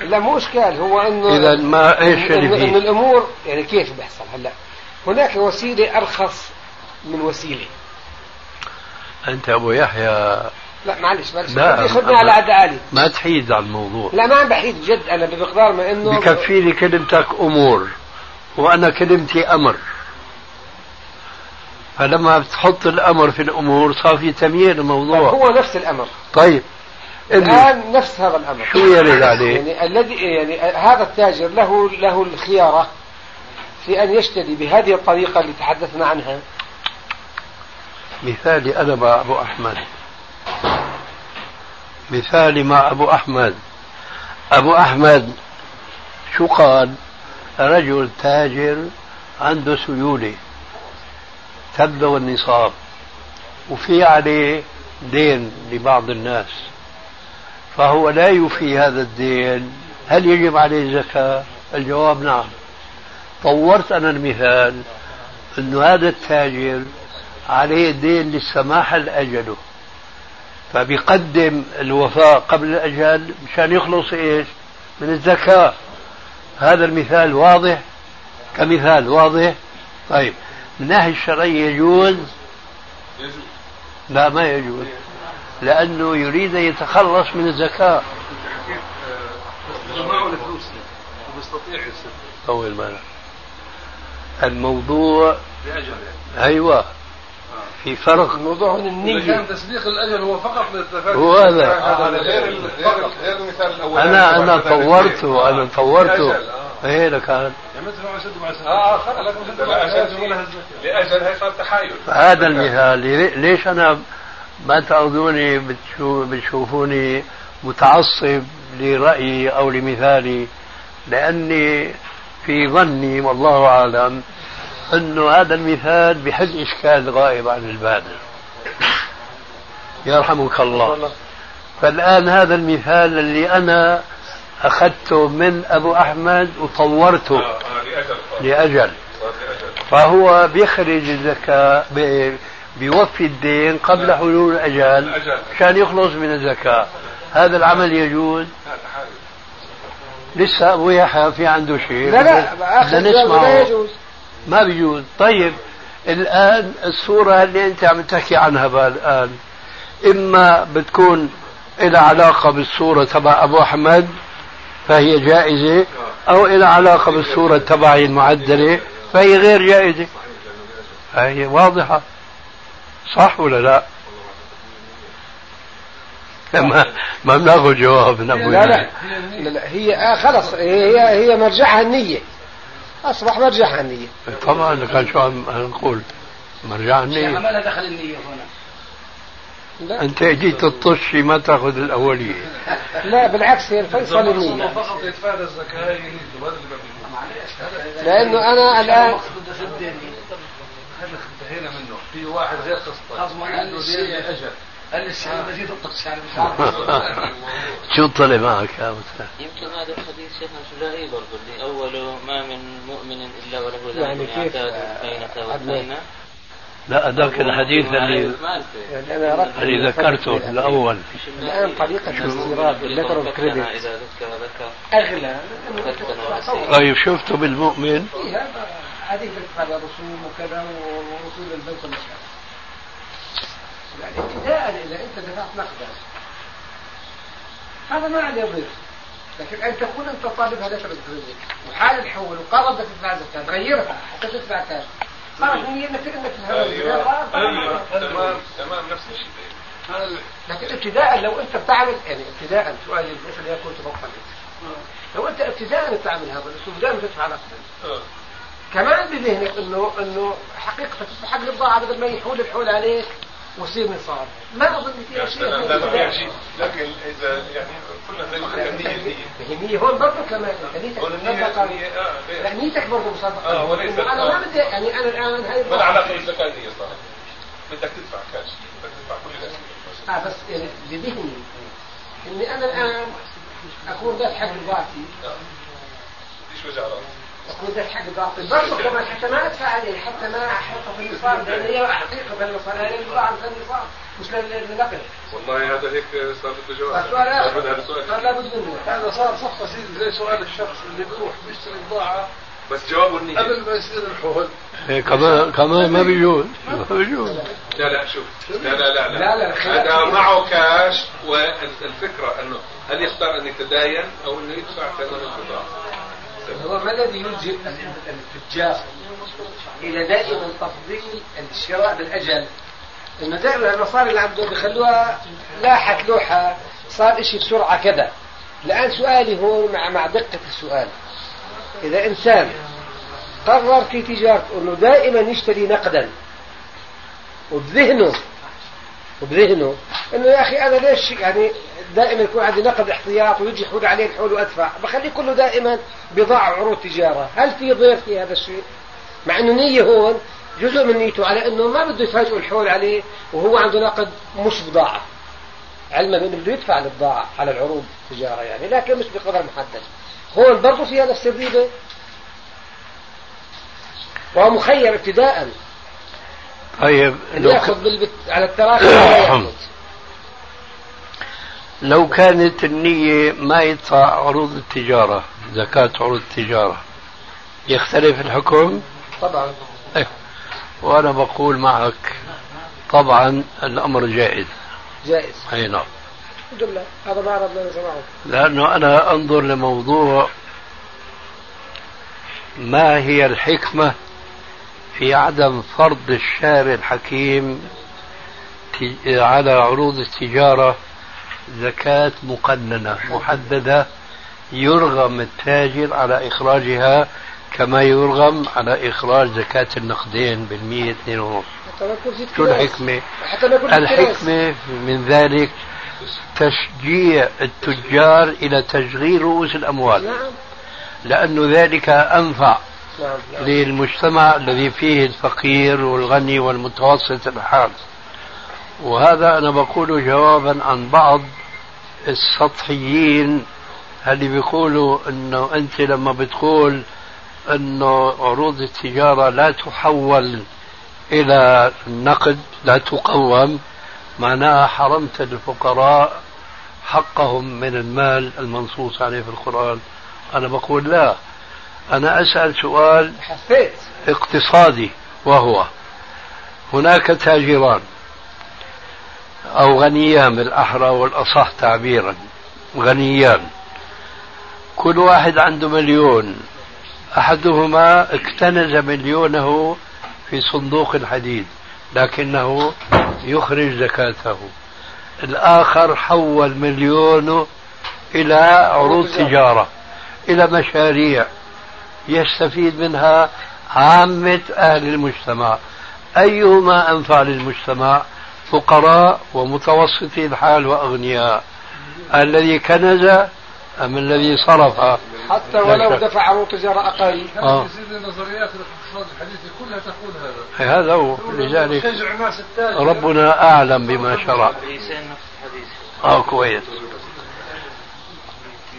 لا مو إشكال هو أنه إذا ما إيش اللي فيه؟ إن الأمور يعني كيف بيحصل هلأ؟ هناك وسيلة أرخص من وسيلة. أنت أبو يحيى؟ لا معلش معلش. لا خذني على عد عالي ما تحيد على الموضوع. لا ما عم بحيد بجد أنا بمقدار ما إنه بكفيني كلمتك أمور وأنا كلمتي أمر. فلما بتحط الأمر في الأمور صار في تمييز الموضوع. هو نفس الأمر. طيب الآن نفس هذا الأمر. شو يرد عليه؟ يعني الذي يعني هذا التاجر له له الخيارة في أن يشتري بهذه الطريقة اللي تحدثنا عنها. مثالي أنا مع أبو أحمد. مثالي مع أبو أحمد. أبو أحمد شو قال رجل تاجر عنده سيولة. تبلغ النصاب. وفي عليه دين لبعض الناس. فهو لا يوفي هذا الدين. هل يجب عليه زكاة الجواب نعم. طورت أنا المثال أنه هذا التاجر عليه دين للسماح لأجله. فبيقدم الوفاء قبل الأجل مشان يخلص إيش؟ من الزكاة. هذا المثال واضح؟ كمثال واضح؟ طيب. من الناحية الشرعية يجوز؟ لا ما يجوز. لأنه يريد أن يتخلص من الزكاة. طول بالك. الموضوع أيوة. في فرق. الموضوع هنا النية كان تسبيق الأجل هو فقط للتفادي هو هذا. غير غير المثال. الأول. أنا أنا طورته أنا طورته إيه لكان آه خلص لأجل هي صار تحايل. هذا المثال. ليش أنا ما تاخذوني بتشو بتشوفوني متعصب لرأيي أو لمثالي؟ لأني في ظني والله أعلم انه هذا المثال بحل إشكال غائب عن البال يرحمك الله. فالآن هذا المثال اللي أنا أخذته من أبو أحمد وطورته لأجل. فهو بيخرج الزكاة بيوفي الدين قبل حلول الأجل عشان يخلص من الزكاة. هذا العمل يجوز؟ لسه ابو يحيى في عنده شيء. لا لا آخر لا يجوز. ما بيجوز. طيب الآن الصورة اللي أنت عم تحكي عنها الآن إما بتكون إلى علاقة بالصورة تبع أبو أحمد فهي جائزة أو إلى علاقة بالصورة تبعي المعدلة فهي غير جائزة. فهي واضحة. صح ولا لا؟ ما ما بناخذ جواب من ابو لا لا, لا, لا هي آه خلص هي هي مرجعها النية. أصبح مرجع النية طبعا كان شو عم نقول مرجع النية ما لها دخل النية هنا؟ لا. أنت جيت تطشي ما تأخذ الأولية. لا بالعكس هي الفيصل النية فقط يتفادى الزكاة لأنه أنا الآن هذا انتهينا منه. في واحد غير قسطي عنده دين أجل يعني شو طلع معك يا يمكن هذا الحديث شيخنا شجاعي برضه اللي أوله ما من مؤمن إلا وله ذنب يعني كيف يعتاد البينة والبينة؟ لا ذاك الحديث اللي يعني اللي ذكرته الأول. الآن طريقة الاستيراد بال letter of credit أغلى طيب شفته بالمؤمن؟ هذه بتدفع رسوم وكذا ووصول البنك يعني ابتداء اذا أنت دفعت نقدا هذا ما عليه ضيف لكن أن تكون أنت طالب هدف الدنيا وحال الحول بدك تدفع زكاه تغيرها حتى تدفع كاش خلاص هي إنك إنك أيوه تمام تمام نفس الشيء. لكن ابتداء لو أنت بتعمل يعني ابتداء سؤالي الاسئله يكون تفضل لو أنت ابتداء بتعمل هذا الأسلوب دائما تدفع نقدا كمان بذهنك انه إنه حقيقة تستحق البضاعه بدل ما يحول الحول عليك. ويصير نصاب ما أظن فيها شيء لا ما فيها شيء لكن إذا يعني كلها زي ما النية النية هون برضه كمان نيتك آه، لا نيتك برضه مصدقة آه وليس أنا ما بدي يعني أنا الآن هاي ما علاقة بالزكاة النية صح بدك تدفع كاش بدك تدفع كل الاشياء آه بس يعني بذهني إني أنا الآن أكون ذات حق الباقي إيش وجع رأسك؟ اكون ذات حق الباقي برضه كمان حتى ما ادفع عليه حتى ما احطه في النصاب لأن هي حقيقة في النصاب. هي البضاعه في النصاب. مش للنقل والله هذا هيك صار بده جواب. السؤال هذا سؤال. صار لابد منه. هذا صار صفقة سيدي زي سؤال الشخص اللي بيروح بيشتري بضاعة. بس جوابه النية قبل ما يصير الحول. إيه، كمان كمان ما بيجوز. ما بيجوز. لا لا شوف. لا لا لا لا، لا، هذا. معه كاش والفكرة إنه هل يختار أن يتداين أو إنه يدفع ثمن البضاعة هو ما الذي يلجئ التجار إلى دائما تفضيل الشراء بالأجل؟ انه دائما المصاري اللي عنده بيخلوها لاحت لوحة صار إشي بسرعة كذا. الآن سؤالي هون مع مع دقة السؤال. إذا إنسان قرر في تجارته أنه دائما يشتري نقدا وبذهنه وبذهنه إنه يا أخي أنا ليش يعني دائما يكون عندي نقد احتياط ويجي يحول عليه الحول وأدفع. بخليه كله دائما بضاعة عروض تجارة. هل في ضير في هذا الشيء؟ مع إنه نية هون جزء من نيته على إنه ما بده يفاجئوا الحول عليه وهو عنده نقد مش بضاعة علما بانه بده يدفع البضاعة على العروض التجارة يعني لكن مش بقدر محدد. هون برضه فيها نفس الريبة وهو مخير ابتداء طيب يأخذ بالبت... على التراخي. لو كانت النية ما يدفع عروض التجارة زكاة عروض التجارة يختلف الحكم؟ طبعا. إيه. وأنا بقول معك طبعا الأمر جائز. جائز. أي نعم. لله. هذا ما نسمعه. لأنه أنا أنظر لموضوع ما هي الحكمة في عدم فرض الشارع الحكيم على عروض التجارة زكاة مقننة محددة يرغم التاجر على إخراجها كما يرغم على إخراج زكاة النقدين بالمية اثنين ونص شو. الحكمة؟ الحكمة من ذلك تشجيع التجار إلى تشغيل رؤوس الأموال نعم لأن ذلك أنفع نعم نعم. للمجتمع الذي فيه الفقير والغني والمتوسط الحال وهذا أنا بقوله جوابا عن بعض السطحيين اللي بيقولوا إنه أنت لما بتقول إنه عروض التجارة لا تحول إلى النقد لا تقوم معناها حرمت الفقراء حقهم من المال المنصوص عليه في القرآن. أنا بقول لا. أنا أسأل سؤال حسيت اقتصادي وهو هناك تاجران. أو غنيان بالأحرى والأصح تعبيرا. غنيان. كل واحد عنده مليون. أحدهما اكتنز مليونه في صندوق الحديد لكنه يخرج زكاته. الآخر حول مليونه إلى عروض تجارة إلى مشاريع يستفيد منها عامة أهل المجتمع. أيهما أنفع للمجتمع؟ فقراء ومتوسطي الحال وأغنياء. الذي كنز أم الذي صرف؟ حتى ولو لا شك. دفع عروض تجارة أقل آه. نظريات الاقتصاد الحديثة كلها تقول هذا. هذا هو لذلك ربنا أعلم بما شرع. آه كويس.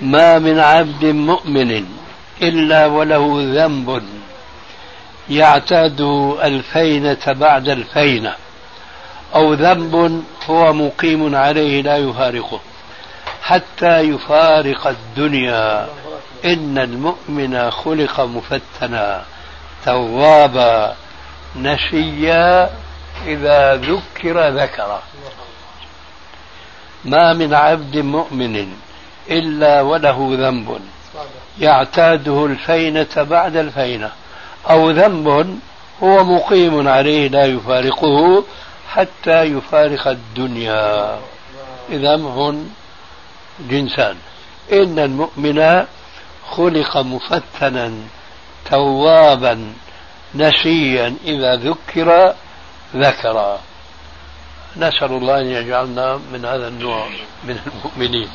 ما من عبد مؤمن إلا وله ذنب يعتاد الفينة بعد الفينة. أو ذنب هو مقيم عليه لا يفارقه. حتى يفارق الدنيا. إن المؤمن خلق مفتنا. توابا. نسيا إذا ذكر ذكر. ما من عبد مؤمن إلا وله ذنب. يعتاده الفينة بعد الفينة. أو ذنب هو مقيم عليه لا يفارقه. حتى يفارق الدنيا. إذا هن جنسان. إن المؤمن خلق مفتنا توابا نسيا إذا ذكر ذكر. نسأل الله أن يجعلنا من هذا النوع من المؤمنين.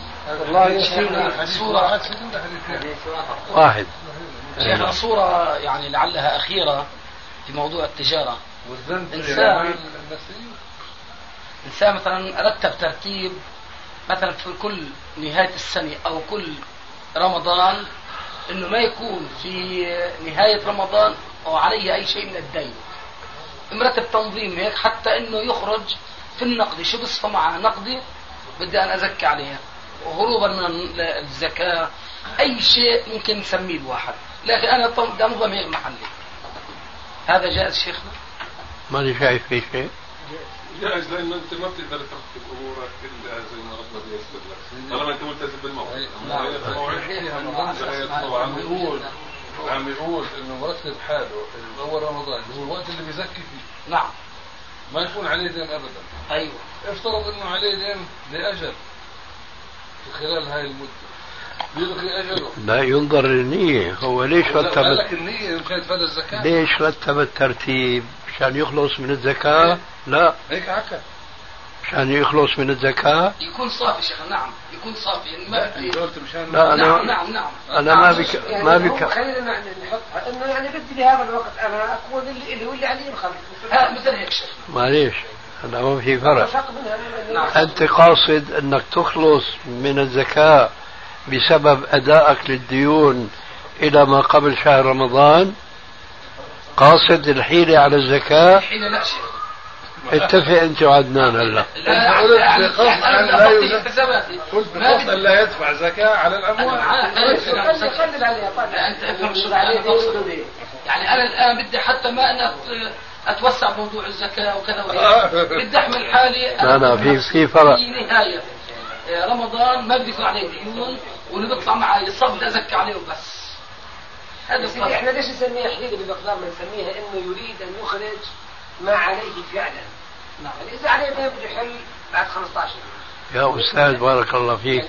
الله صورة واحد. شيخنا صورة يعني لعلها أخيرة في موضوع التجارة. والذنب إنسان. مثلا رتب ترتيب مثلا في كل نهاية السنة أو كل رمضان إنه ما يكون في نهاية رمضان أو عليه أي شيء من الدين. مرتب تنظيم هيك حتى إنه يخرج في النقدي شو بصفى مع نقدي بدي أنا أزكي عليها. وهروبا من الزكاة أي شيء ممكن نسميه الواحد. لكن أنا ده نظام هيك محلي. هذا جائز شيخنا؟ ماني شايف في شيء. جائز لأنه أنت ما بتقدر ترتب أمورك الا زي ما ربنا بيسر لك. طالما أنت ملتزم بالموعد. أما نعم. عم يقول عم يقول إنه مرتب حاله أول رمضان اللي هو الوقت اللي بيزكي فيه. نعم. ما يكون عليه دين ابدا. أيوه. افترض إنه عليه دين لأجل في خلال هاي المدة. بيلغي أجله. لا ينظر للنية. هو ليش لا رتب لك النية يمكن يتفادى الزكاة. ليش رتب الترتيب؟ مشان يخلص من الزكاة؟ لا. هيك عكا مشان يخلص من الزكاة؟ يكون صافي شيخنا نعم. يكون صافي يعني ما لا، أنا- نعم نعم نعم. أنا ما بك يعني ما بك خلينا نحط انه يعني بدي بهذا الوقت أنا اكون اللي اللي واللي علي ها مثل هيك شيخنا معليش. هذا ما في فرق. نعم. أنت قاصد أنك تخلص من الزكاة بسبب أدائك للديون إلى ما قبل شهر رمضان؟ قاصد الحيلة على الزكاة حين لا شيخ اتفق أنت وعدنان هلا لا قلت يعني بقصد يعني أن أنا لا قلت بقصد بدي- ان لا يدفع زكاة على الاموال خلي عليها أنت افهم شو يعني أنا الآن بدي حتى ما أنا أت- أتوسع بموضوع الزكاة وكذا وهيك بدي أحمل حالي لا، لا، في- في فرق. في نهاية آه، رمضان ما بدي يكون عليه ديون واللي بيطلع معي بدي أزكي عليه وبس هذا إحنا ليش نسميها بمقدار ما نسميها؟ إنه يريد أن يخرج ما عليه فعلا. نعم اذا عليه دين بده يحل بعد 15 يا أستاذ بارك الله فيك.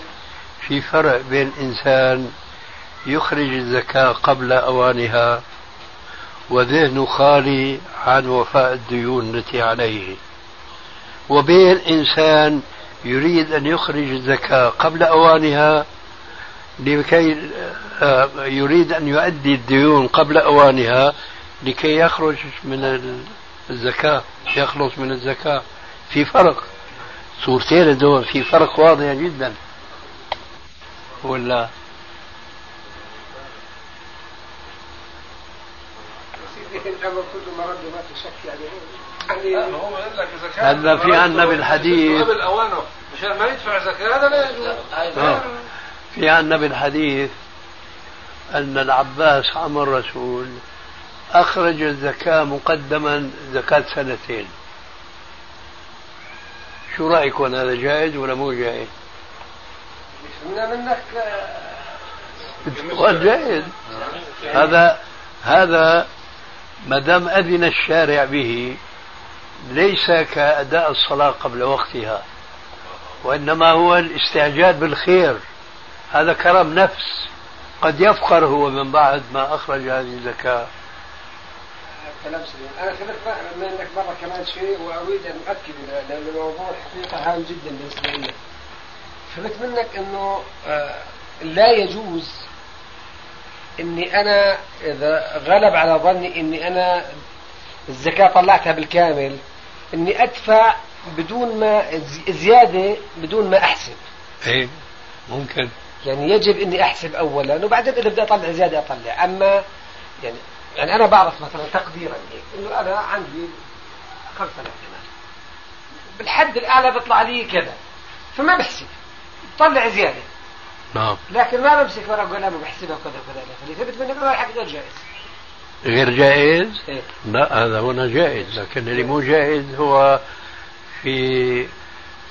في فرق بين إنسان يخرج الزكاة قبل أوانها وذهنه خالي عن وفاء الديون التي عليه وبين إنسان يريد أن يخرج الزكاة قبل أوانها لكي آه، يريد أن يؤدي الديون قبل أوانها لكي يخرج من الزكاة يخلص من الزكاة. في فرق. صورتين دول في فرق واضح جدا. ولا؟ هذا في عنا بالحديث. قبل اوانه مشان ما يدفع زكاة هذا لا يجوز في عنا بالحديث أن العباس عم الرسول أخرج الزكاة مقدما زكاة سنتين. شو رأيكم هذا جائز ولا مو جائز؟ منك جائز هذا هذا ما دام أذن الشارع به ليس كأداء الصلاة قبل وقتها وإنما هو الاستعجال بالخير. هذا كرم نفس قد يفقر هو من بعد ما أخرج هذه الزكاة. كلام سليم. أنا خلت بما انك مرة كمان شيء وأريد أن أؤكد لأن الموضوع الحقيقة هام جدا بالنسبة لي فهمت منك إنه آه، لا يجوز إني أنا إذا غلب على ظني إني أنا الزكاة طلعتها بالكامل إني أدفع بدون ما زي- زيادة بدون ما أحسب. إيه ممكن. يعني يجب إني أحسب اولا وبعدين إذا بدي أطلع زيادة أطلع. أما يعني يعني أنا بعرف مثلا تقديرا هيك إنه أنا عندي 5000 دينار بالحد الاعلى بيطلع لي كذا فما بحسب. طلع زيادة. نعم. لكن ما بمسك ورقة وقلم وبحسبها وكذا وكذا إلى اخره ثبت منك انه الحق غير جائز. غير جائز؟ إيه. لا هذا هنا جائز لكن اللي مو جائز هو في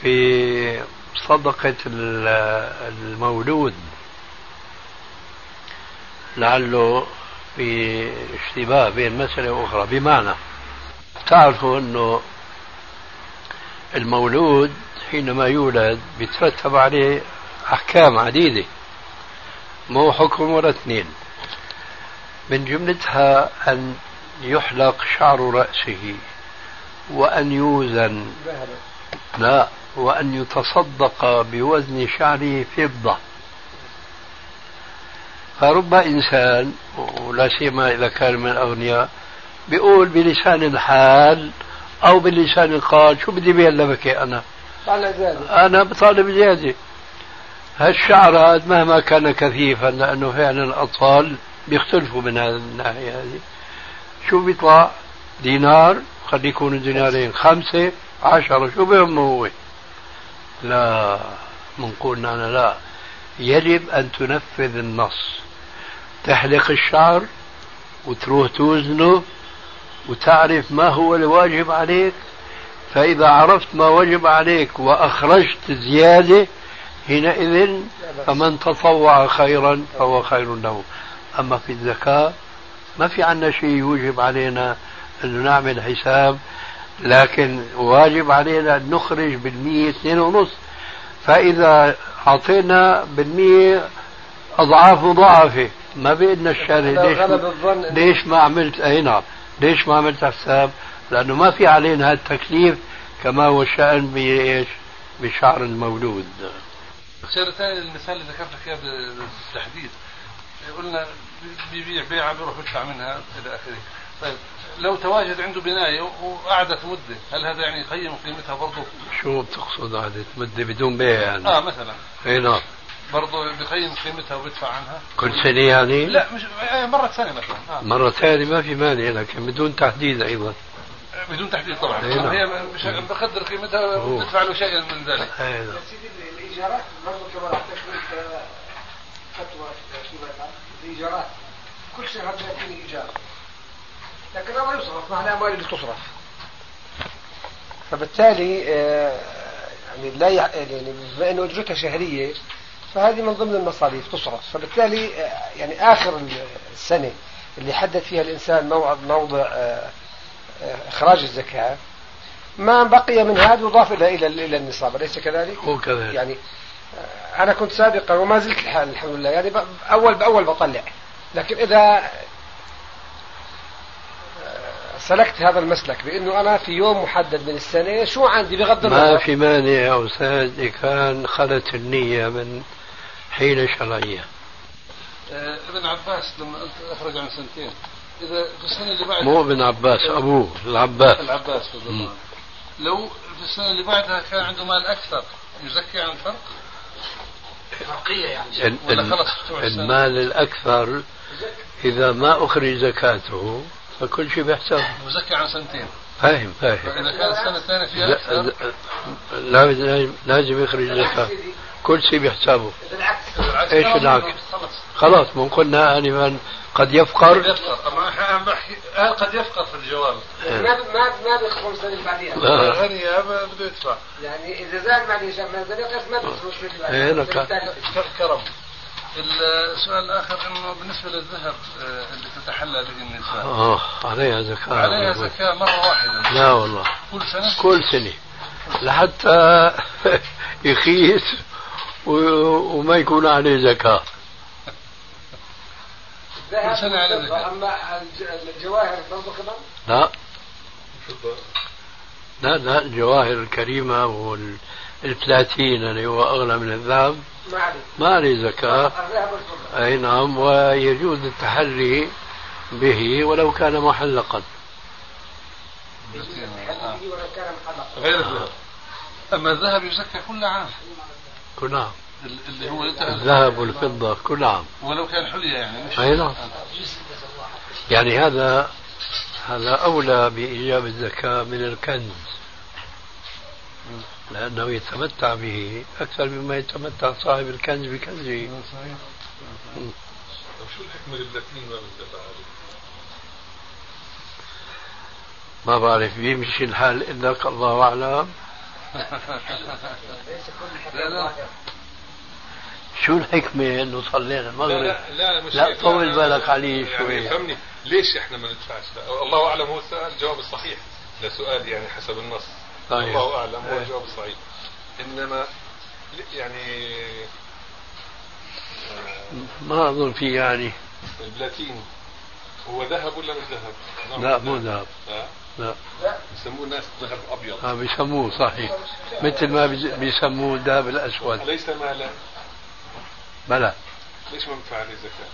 في صدقة المولود. لعله في اشتباه بين مسألة وأخرى. بمعنى تعرفوا أنه المولود حينما يولد بيترتب عليه أحكام عديدة. مو حكم ولا اثنين. من جملتها أن يحلق شعر رأسه وأن يوزن. لا. وأن يتصدق بوزن شعره فضة. فرب إنسان ولا سيما إذا كان من الأغنياء بيقول بلسان الحال أو بلسان القال شو بدي بيه لبكي أنا؟ أنا بطالب زيادة. هالشعر هذا مهما كان كثيفا لأنه فعلا الأطفال بيختلفوا من هذه الناحية هذه. شو بيطلع؟ دينار خلي يكونوا دينارين خمسة عشرة شو بهم هو؟ لا منقول أنا لا. يجب أن تنفذ النص. تحلق الشعر وتروح توزنه وتعرف ما هو الواجب عليك. فإذا عرفت ما وجب عليك وأخرجت زيادة حينئذ فمن تطوع خيرا فهو خير له. أما في الزكاة ما في عنا شيء يوجب علينا أنه نعمل حساب لكن واجب علينا أن نخرج بالمية اثنين ونص. فإذا أعطينا بالمية أضعاف مضاعفة. ما بيدنا الشارع ليش ليش ما عملت أي نعم. ليش ما عملت حساب؟ لأنه ما في علينا هذا التكليف كما هو الشأن بإيش بشعر المولود الشيء الثاني المثال اللي ذكرت اياه بالتحديد. قلنا بيبيع بيعة بيروح يدفع منها إلى آخره. طيب لو تواجد عنده بناية وقعدت مدة هل هذا يعني يقيم قيمتها برضه؟ شو بتقصد قعدت مدة بدون بيع يعني؟ آه مثلا إي نعم برضه بقيم قيمتها وبيدفع عنها كل سنة يعني؟ لا مش آه، مرة ثانية مثلا آه. مرة ثانية ما في مانع لكن بدون تحديد أيضا بدون تحديد طبعا نعم. هي بقدر قيمتها وبتدفع له شيئا من ذلك نعم. سيدي الإيجارات برضه كما تكون فتوى الإيجارات كل شهر يأتيني إيجار لكن ما يصرف مع الأموال اللي تصرف. فبالتالي آه، يعني لا يعني بما انه أجرتها شهرية فهذه من ضمن المصاريف تصرف. فبالتالي آه، يعني آخر السنة اللي حدد فيها الإنسان موعد موضع آه، إخراج الزكاة ما بقي من هذا يضاف إلى إلى إلى النصاب أليس كذلك؟ هو كذلك. يعني أنا كنت سابقا وما زلت الحال الحمد لله. يعني أول بأول بطلع. لكن إذا سلكت هذا المسلك بأنه أنا في يوم محدد من السنة شو عندي؟ بغض النظر. ما في مانع يا أستاذ كان خلت النية من حيلة شرعية. آه ابن عباس لما أخرج عن سنتين. إذا في السنة اللي بعدها مو ابن عباس أبوه العباس. العباس لو في السنة اللي بعدها كان عنده مال أكثر يزكي عن الفرق؟ فرقية يعني. ولا خلص المال الأكثر إذا ما أخرج زكاته فكل شيء بيحسب يزكي عن سنتين. فاهم فاهم. فإذا كان السنة الثانية فيها أكثر لازم يخرج زكاة كل شيء بحسابه إيش العكس؟ خلاص. من قلنا انفا قد يفقر. قد يفقر. طبعا إحنا بحكي قد يفقر في الجواب. ما ما ما بيدخل السنة اللي بعديها. غني بده يدفع. يعني إذا زاد بعد ما زاد ما بيدخل السنة اللي بعديها. كرم. السؤال الآخر إنه بالنسبة للذهب اللي تتحلى به النساء. آه عليها زكاة. عليها زكاة مرة واحدة. لا والله. كل سنة؟ كل سنة. لحتى يخيس وما يكون عليه زكاة. كل سنة عليه زكاة أما الجواهر برضه كمان؟ لا. لا لا الجواهر الكريمة والبلاتين اللي هو أغلى من الذهب. ما عليه زكاة. أي نعم ويجوز التحري به ولو كان محلقا. غير الذهب. أما الذهب يزكى كل عام. كل عام. اللي هو الذهب والفضة كل عام. ولو كان حلية يعني. مش أي نعم. يعني هذا هذا أولى بإيجاب الزكاة من الكنز. لأنه يتمتع به أكثر مما يتمتع صاحب الكنز بكنزه. صحيح. شو الحكمة اللاتين ما ما بعرف بيمشي الحال إلا الله أعلم. لا لا. شو الحكمة إنه صلينا المغرب؟ لا لا, مش لا هيك. طول لا، بالك لا، عليه يعني شوي. فهمني ليش إحنا ما ندفعش لا، الله أعلم هو السؤال الجواب الصحيح لسؤال يعني حسب النص. طيب. الله أعلم هو. الجواب الصحيح إنما يعني ما أظن في يعني. البلاتين هو ذهب ولا مش ذهب؟ نوع لا مو. ذهب. لا؟ لا. يسموه الناس ذهب أبيض. آه بيسموه صحيح. مثل ما بيسموه الذهب الأسود. ليس مالا؟ بلى. ليش ما ندفع عليه زكاه؟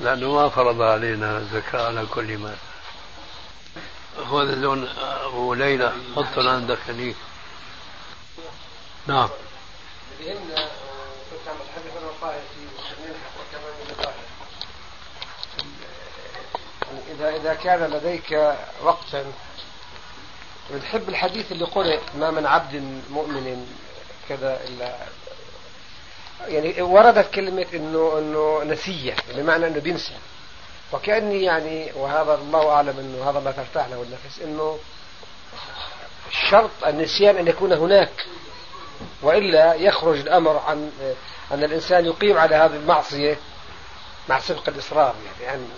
لأنه ما فرض علينا الزكاة على كل مال هو اللون أبو ليلى حطوا عندك هنيك نعم. كنت عم بتحدث أنا في إذا إذا كان لديك وقتا بنحب الحديث اللي قرئ ما من عبد مؤمن كذا إلا يعني وردت كلمة إنه إنه نسية بمعنى إنه بينسى. وكأني يعني وهذا الله أعلم إنه هذا ما ترتاح له النفس إنه شرط النسيان أن يكون هناك وإلا يخرج الأمر عن أن الإنسان يقيم على هذه المعصية مع سبق الإصرار يعني أن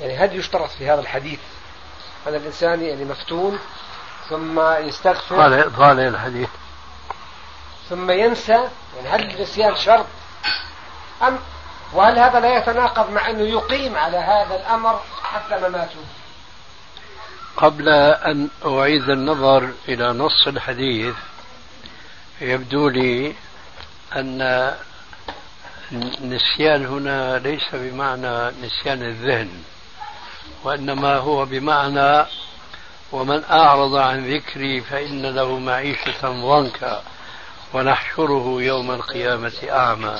يعني هل يشترط في هذا الحديث أن الإنسان يعني مفتون ثم يستغفر؟ طالع طالع الحديث. ثم ينسى؟ يعني هل النسيان شرط؟ أم وهل هذا لا يتناقض مع أنه يقيم على هذا الأمر حتى مماته قبل أن أعيد النظر إلى نص الحديث يبدو لي أن النسيان هنا ليس بمعنى نسيان الذهن وإنما هو بمعنى ومن أعرض عن ذكري فإن له معيشة ضنكا ونحشره يوم القيامة أعمى.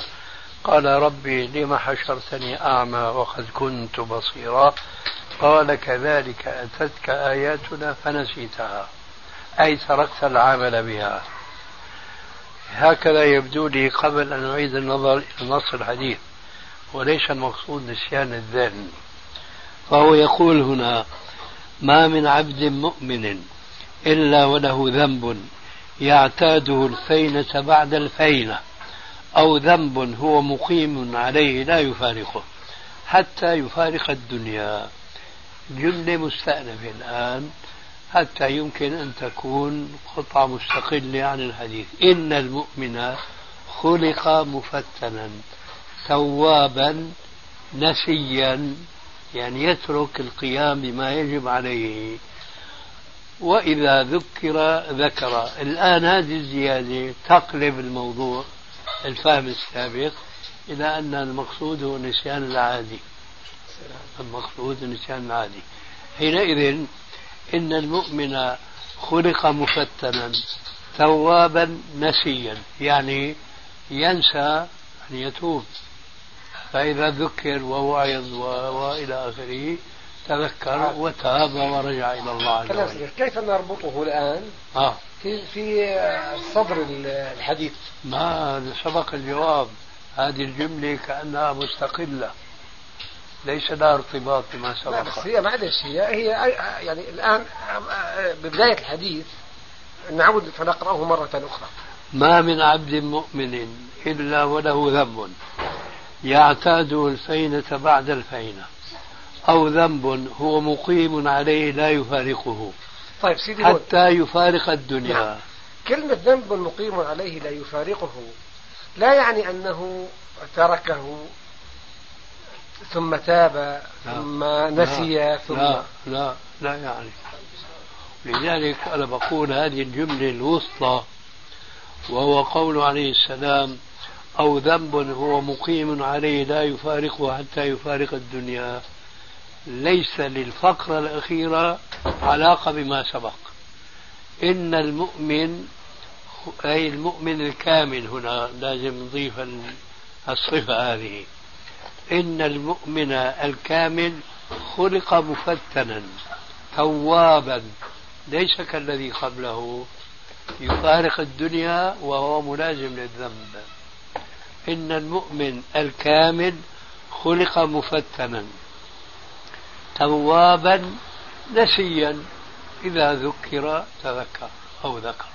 قال ربي لم حشرتني أعمى وقد كنت بصيرا؟ قال كذلك أتتك آياتنا فنسيتها أي تركت العمل بها. هكذا يبدو لي قبل أن أعيد النظر إلى نص الحديث وليس المقصود نسيان الذهن فهو يقول هنا ما من عبد مؤمن إلا وله ذنب يعتاده الفينة بعد الفينة. أو ذنب هو مقيم عليه لا يفارقه حتى يفارق الدنيا. جملة مستأنفة الآن حتى يمكن أن تكون قطعة مستقلة عن الحديث. إن المؤمن خلق مفتنا توابا نسيا يعني يترك القيام بما يجب عليه. وإذا ذكر ذكر. الآن هذه الزيادة تقلب الموضوع. الفهم السابق إلى أن المقصود هو النسيان العادي المقصود النسيان العادي حينئذ إن المؤمن خلق مفتنا توابا نسيا يعني ينسى أن يتوب فإذا ذكر ووعظ. وإلى آخره تذكر وتاب ورجع إلى الله عز وجل. كيف نربطه الآن آه في في صدر الحديث. ما سبق الجواب. هذه الجملة كأنها مستقلة. ليس لها ارتباط بما لا بس سبق هي معلش هي هي يعني الآن ببداية الحديث نعود فنقرأه مرة أخرى. ما من عبد مؤمن إلا وله ذنب يعتاده الفينة بعد الفينة أو ذنب هو مقيم عليه لا يفارقه. طيب سيدي حتى يفارق الدنيا. نعم. كلمة ذنب مقيم عليه لا يفارقه. لا يعني أنه تركه ثم تاب لا. ثم نسي لا. ثم لا. لا. لا يعني. لذلك أنا بقول هذه الجملة الوسطى وهو قول عليه السلام أو ذنب هو مقيم عليه لا يفارقه حتى يفارق الدنيا. ليس للفقرة الأخيرة علاقة بما سبق. إن المؤمن أي المؤمن الكامل هنا لازم نضيف الصفة هذه. إن المؤمن الكامل خلق مفتنا توابا ليس كالذي قبله. يفارق الدنيا وهو ملازم للذنب. إن المؤمن الكامل خلق مفتنا. توابا نسيا. إذا ذكر تذكر أو ذكر.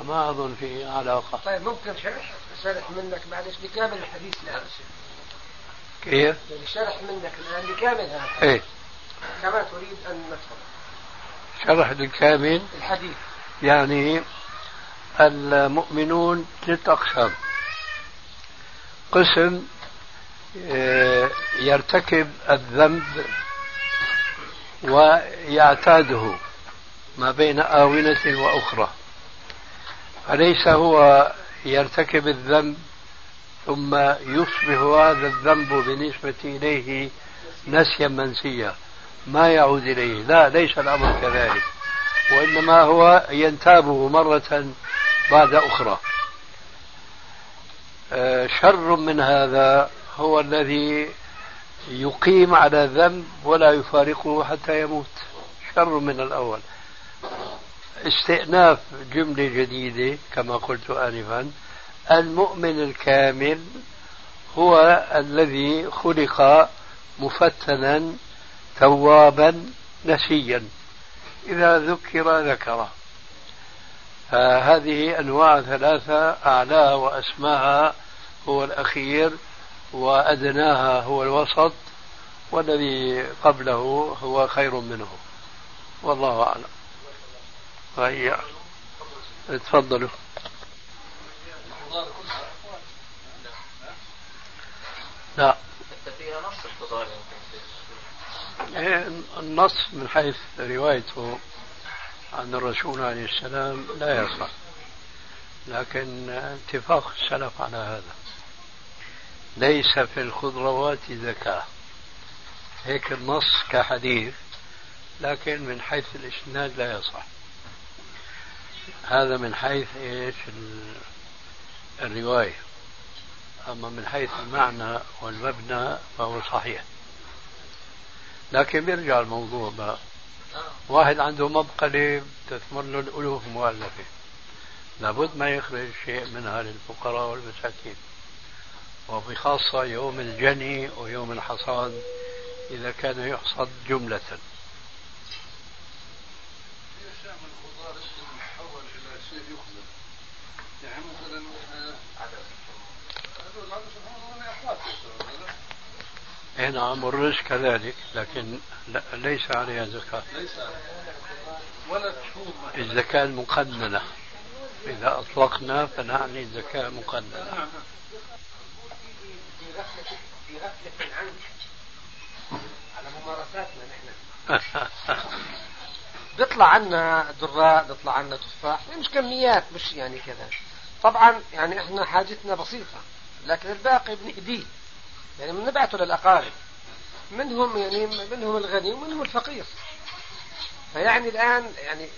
ما أظن في علاقة. طيب ممكن شرح شرح منك معلش بكامل الحديث الآن كيف؟ يعني شرح منك الآن بكامل هذا. إيه. كما تريد أن ندخل شرح الكامل الحديث. يعني المؤمنون ثلاث أقسام قسم يرتكب الذنب ويعتاده ما بين آونة وأخرى. فليس هو يرتكب الذنب ثم يصبح هذا الذنب بالنسبة إليه نسيا منسيا؟ ما يعود إليه؟ لا ليس الأمر كذلك وإنما هو ينتابه مرة بعد أخرى. آه، شر من هذا هو الذي يقيم على ذنب ولا يفارقه حتى يموت. شر من الأول. استئناف جملة جديدة كما قلت آنفا. المؤمن الكامل هو الذي خلق مفتنا توابا نسيا. إذا ذكر ذكره فهذه أنواع ثلاثة أعلاها وأسماها هو الأخير وأدناها هو الوسط والذي قبله هو خير منه. والله أعلم. هيا تفضلوا لا. النص من حيث روايته عن الرسول عليه السلام لا يصح. لكن اتفاق السلف على هذا. ليس في الخضروات زكاة هيك النص كحديث لكن من حيث الإسناد لا يصح. هذا من حيث إيش؟ الرواية. أما من حيث المعنى والمبنى فهو صحيح. لكن بيرجع الموضوع بقى. واحد عنده مبقلة تثمر له الألوف مؤلفة. لابد ما يخرج شيء منها للفقراء والمساكين. وبخاصة يوم الجني ويوم الحصاد إذا كان يحصد جملة. اي نعم والرز كذلك لكن لا ليس عليها زكاة. ليس ولا الزكاة المقننة. إذا أطلقنا فنعني الزكاة مقننة. في غفلة في غفلة عنك على ممارساتنا نحن بيطلع عنا دراء بيطلع عنا تفاح مش كميات مش يعني كذا. طبعا يعني إحنا حاجتنا بسيطة لكن الباقي بنهديه. يعني بنبعته للأقارب. منهم يعني منهم الغني ومنهم الفقير. فيعني الآن يعني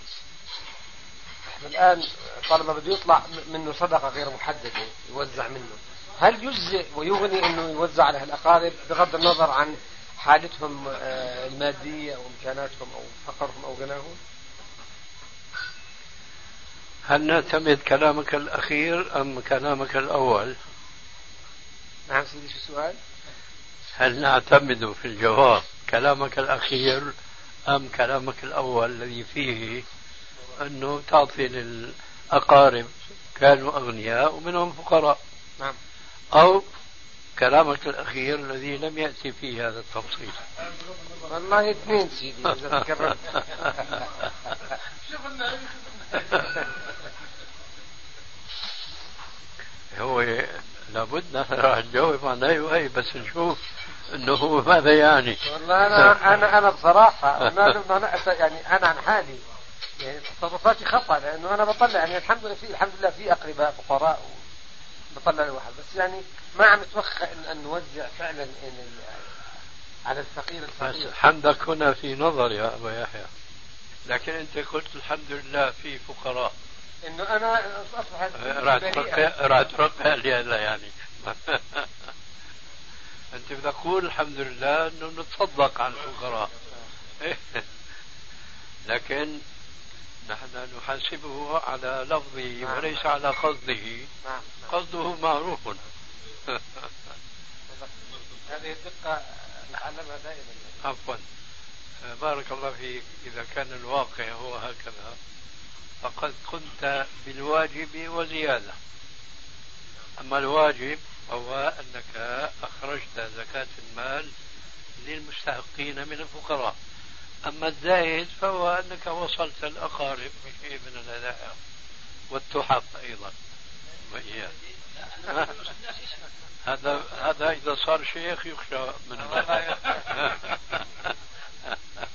إحنا الآن طالما بده يطلع منه صدقة غير محددة يوزع منه. هل يجزئ ويغني إنه يوزع على الاقارب بغض النظر عن حالتهم آه، المادية أو إمكاناتهم أو فقرهم أو غناهم؟ هل نعتمد كلامك الأخير أم كلامك الأول؟ نعم سيدي شو السؤال؟ هل نعتمد في الجواب كلامك الأخير أم كلامك الأول الذي فيه أنه تعطي للأقارب كانوا أغنياء ومنهم فقراء نعم أو كلامك الأخير الذي لم يأتي فيه هذا التفصيل. والله اثنين سيدي إذا تكررت هو لابد نحن راح نجاوب عن أي وهي بس نشوف إنه هو ماذا يعني. والله أنا أنا أنا بصراحة ما يعني أنا عن حالي يعني تصرفاتي خطأ لأنه أنا بطلع يعني الحمد لله في الحمد لله في أقرباء فقراء بطلع الواحد بس يعني ما عم اتوخى ان, أن نوزع فعلا إن على الفقير الفقير. حمدك هنا في نظر يا أبا يحيى. لكن أنت قلت الحمد لله في فقراء. إنه أنا أصبح راح ترقى راح ترقى لا يعني. أنت بدك تقول الحمد لله إنه نتصدق عن الفقراء. لكن نحن نحاسبه على لفظه نعم. وليس على قصده. نعم. قصده معروف. هذه الدقة نتعلمها دائما. عفوا. بارك الله فيك. إذا كان الواقع هو هكذا فقد قمت بالواجب وزيادة. أما الواجب هو أنك أخرجت زكاة المال للمستحقين من الفقراء. أما الزائد فهو أنك وصلت الأقارب بشيء من الهدايا والتحف أيضا. هذا هذا إذا صار شيخ يخشى منه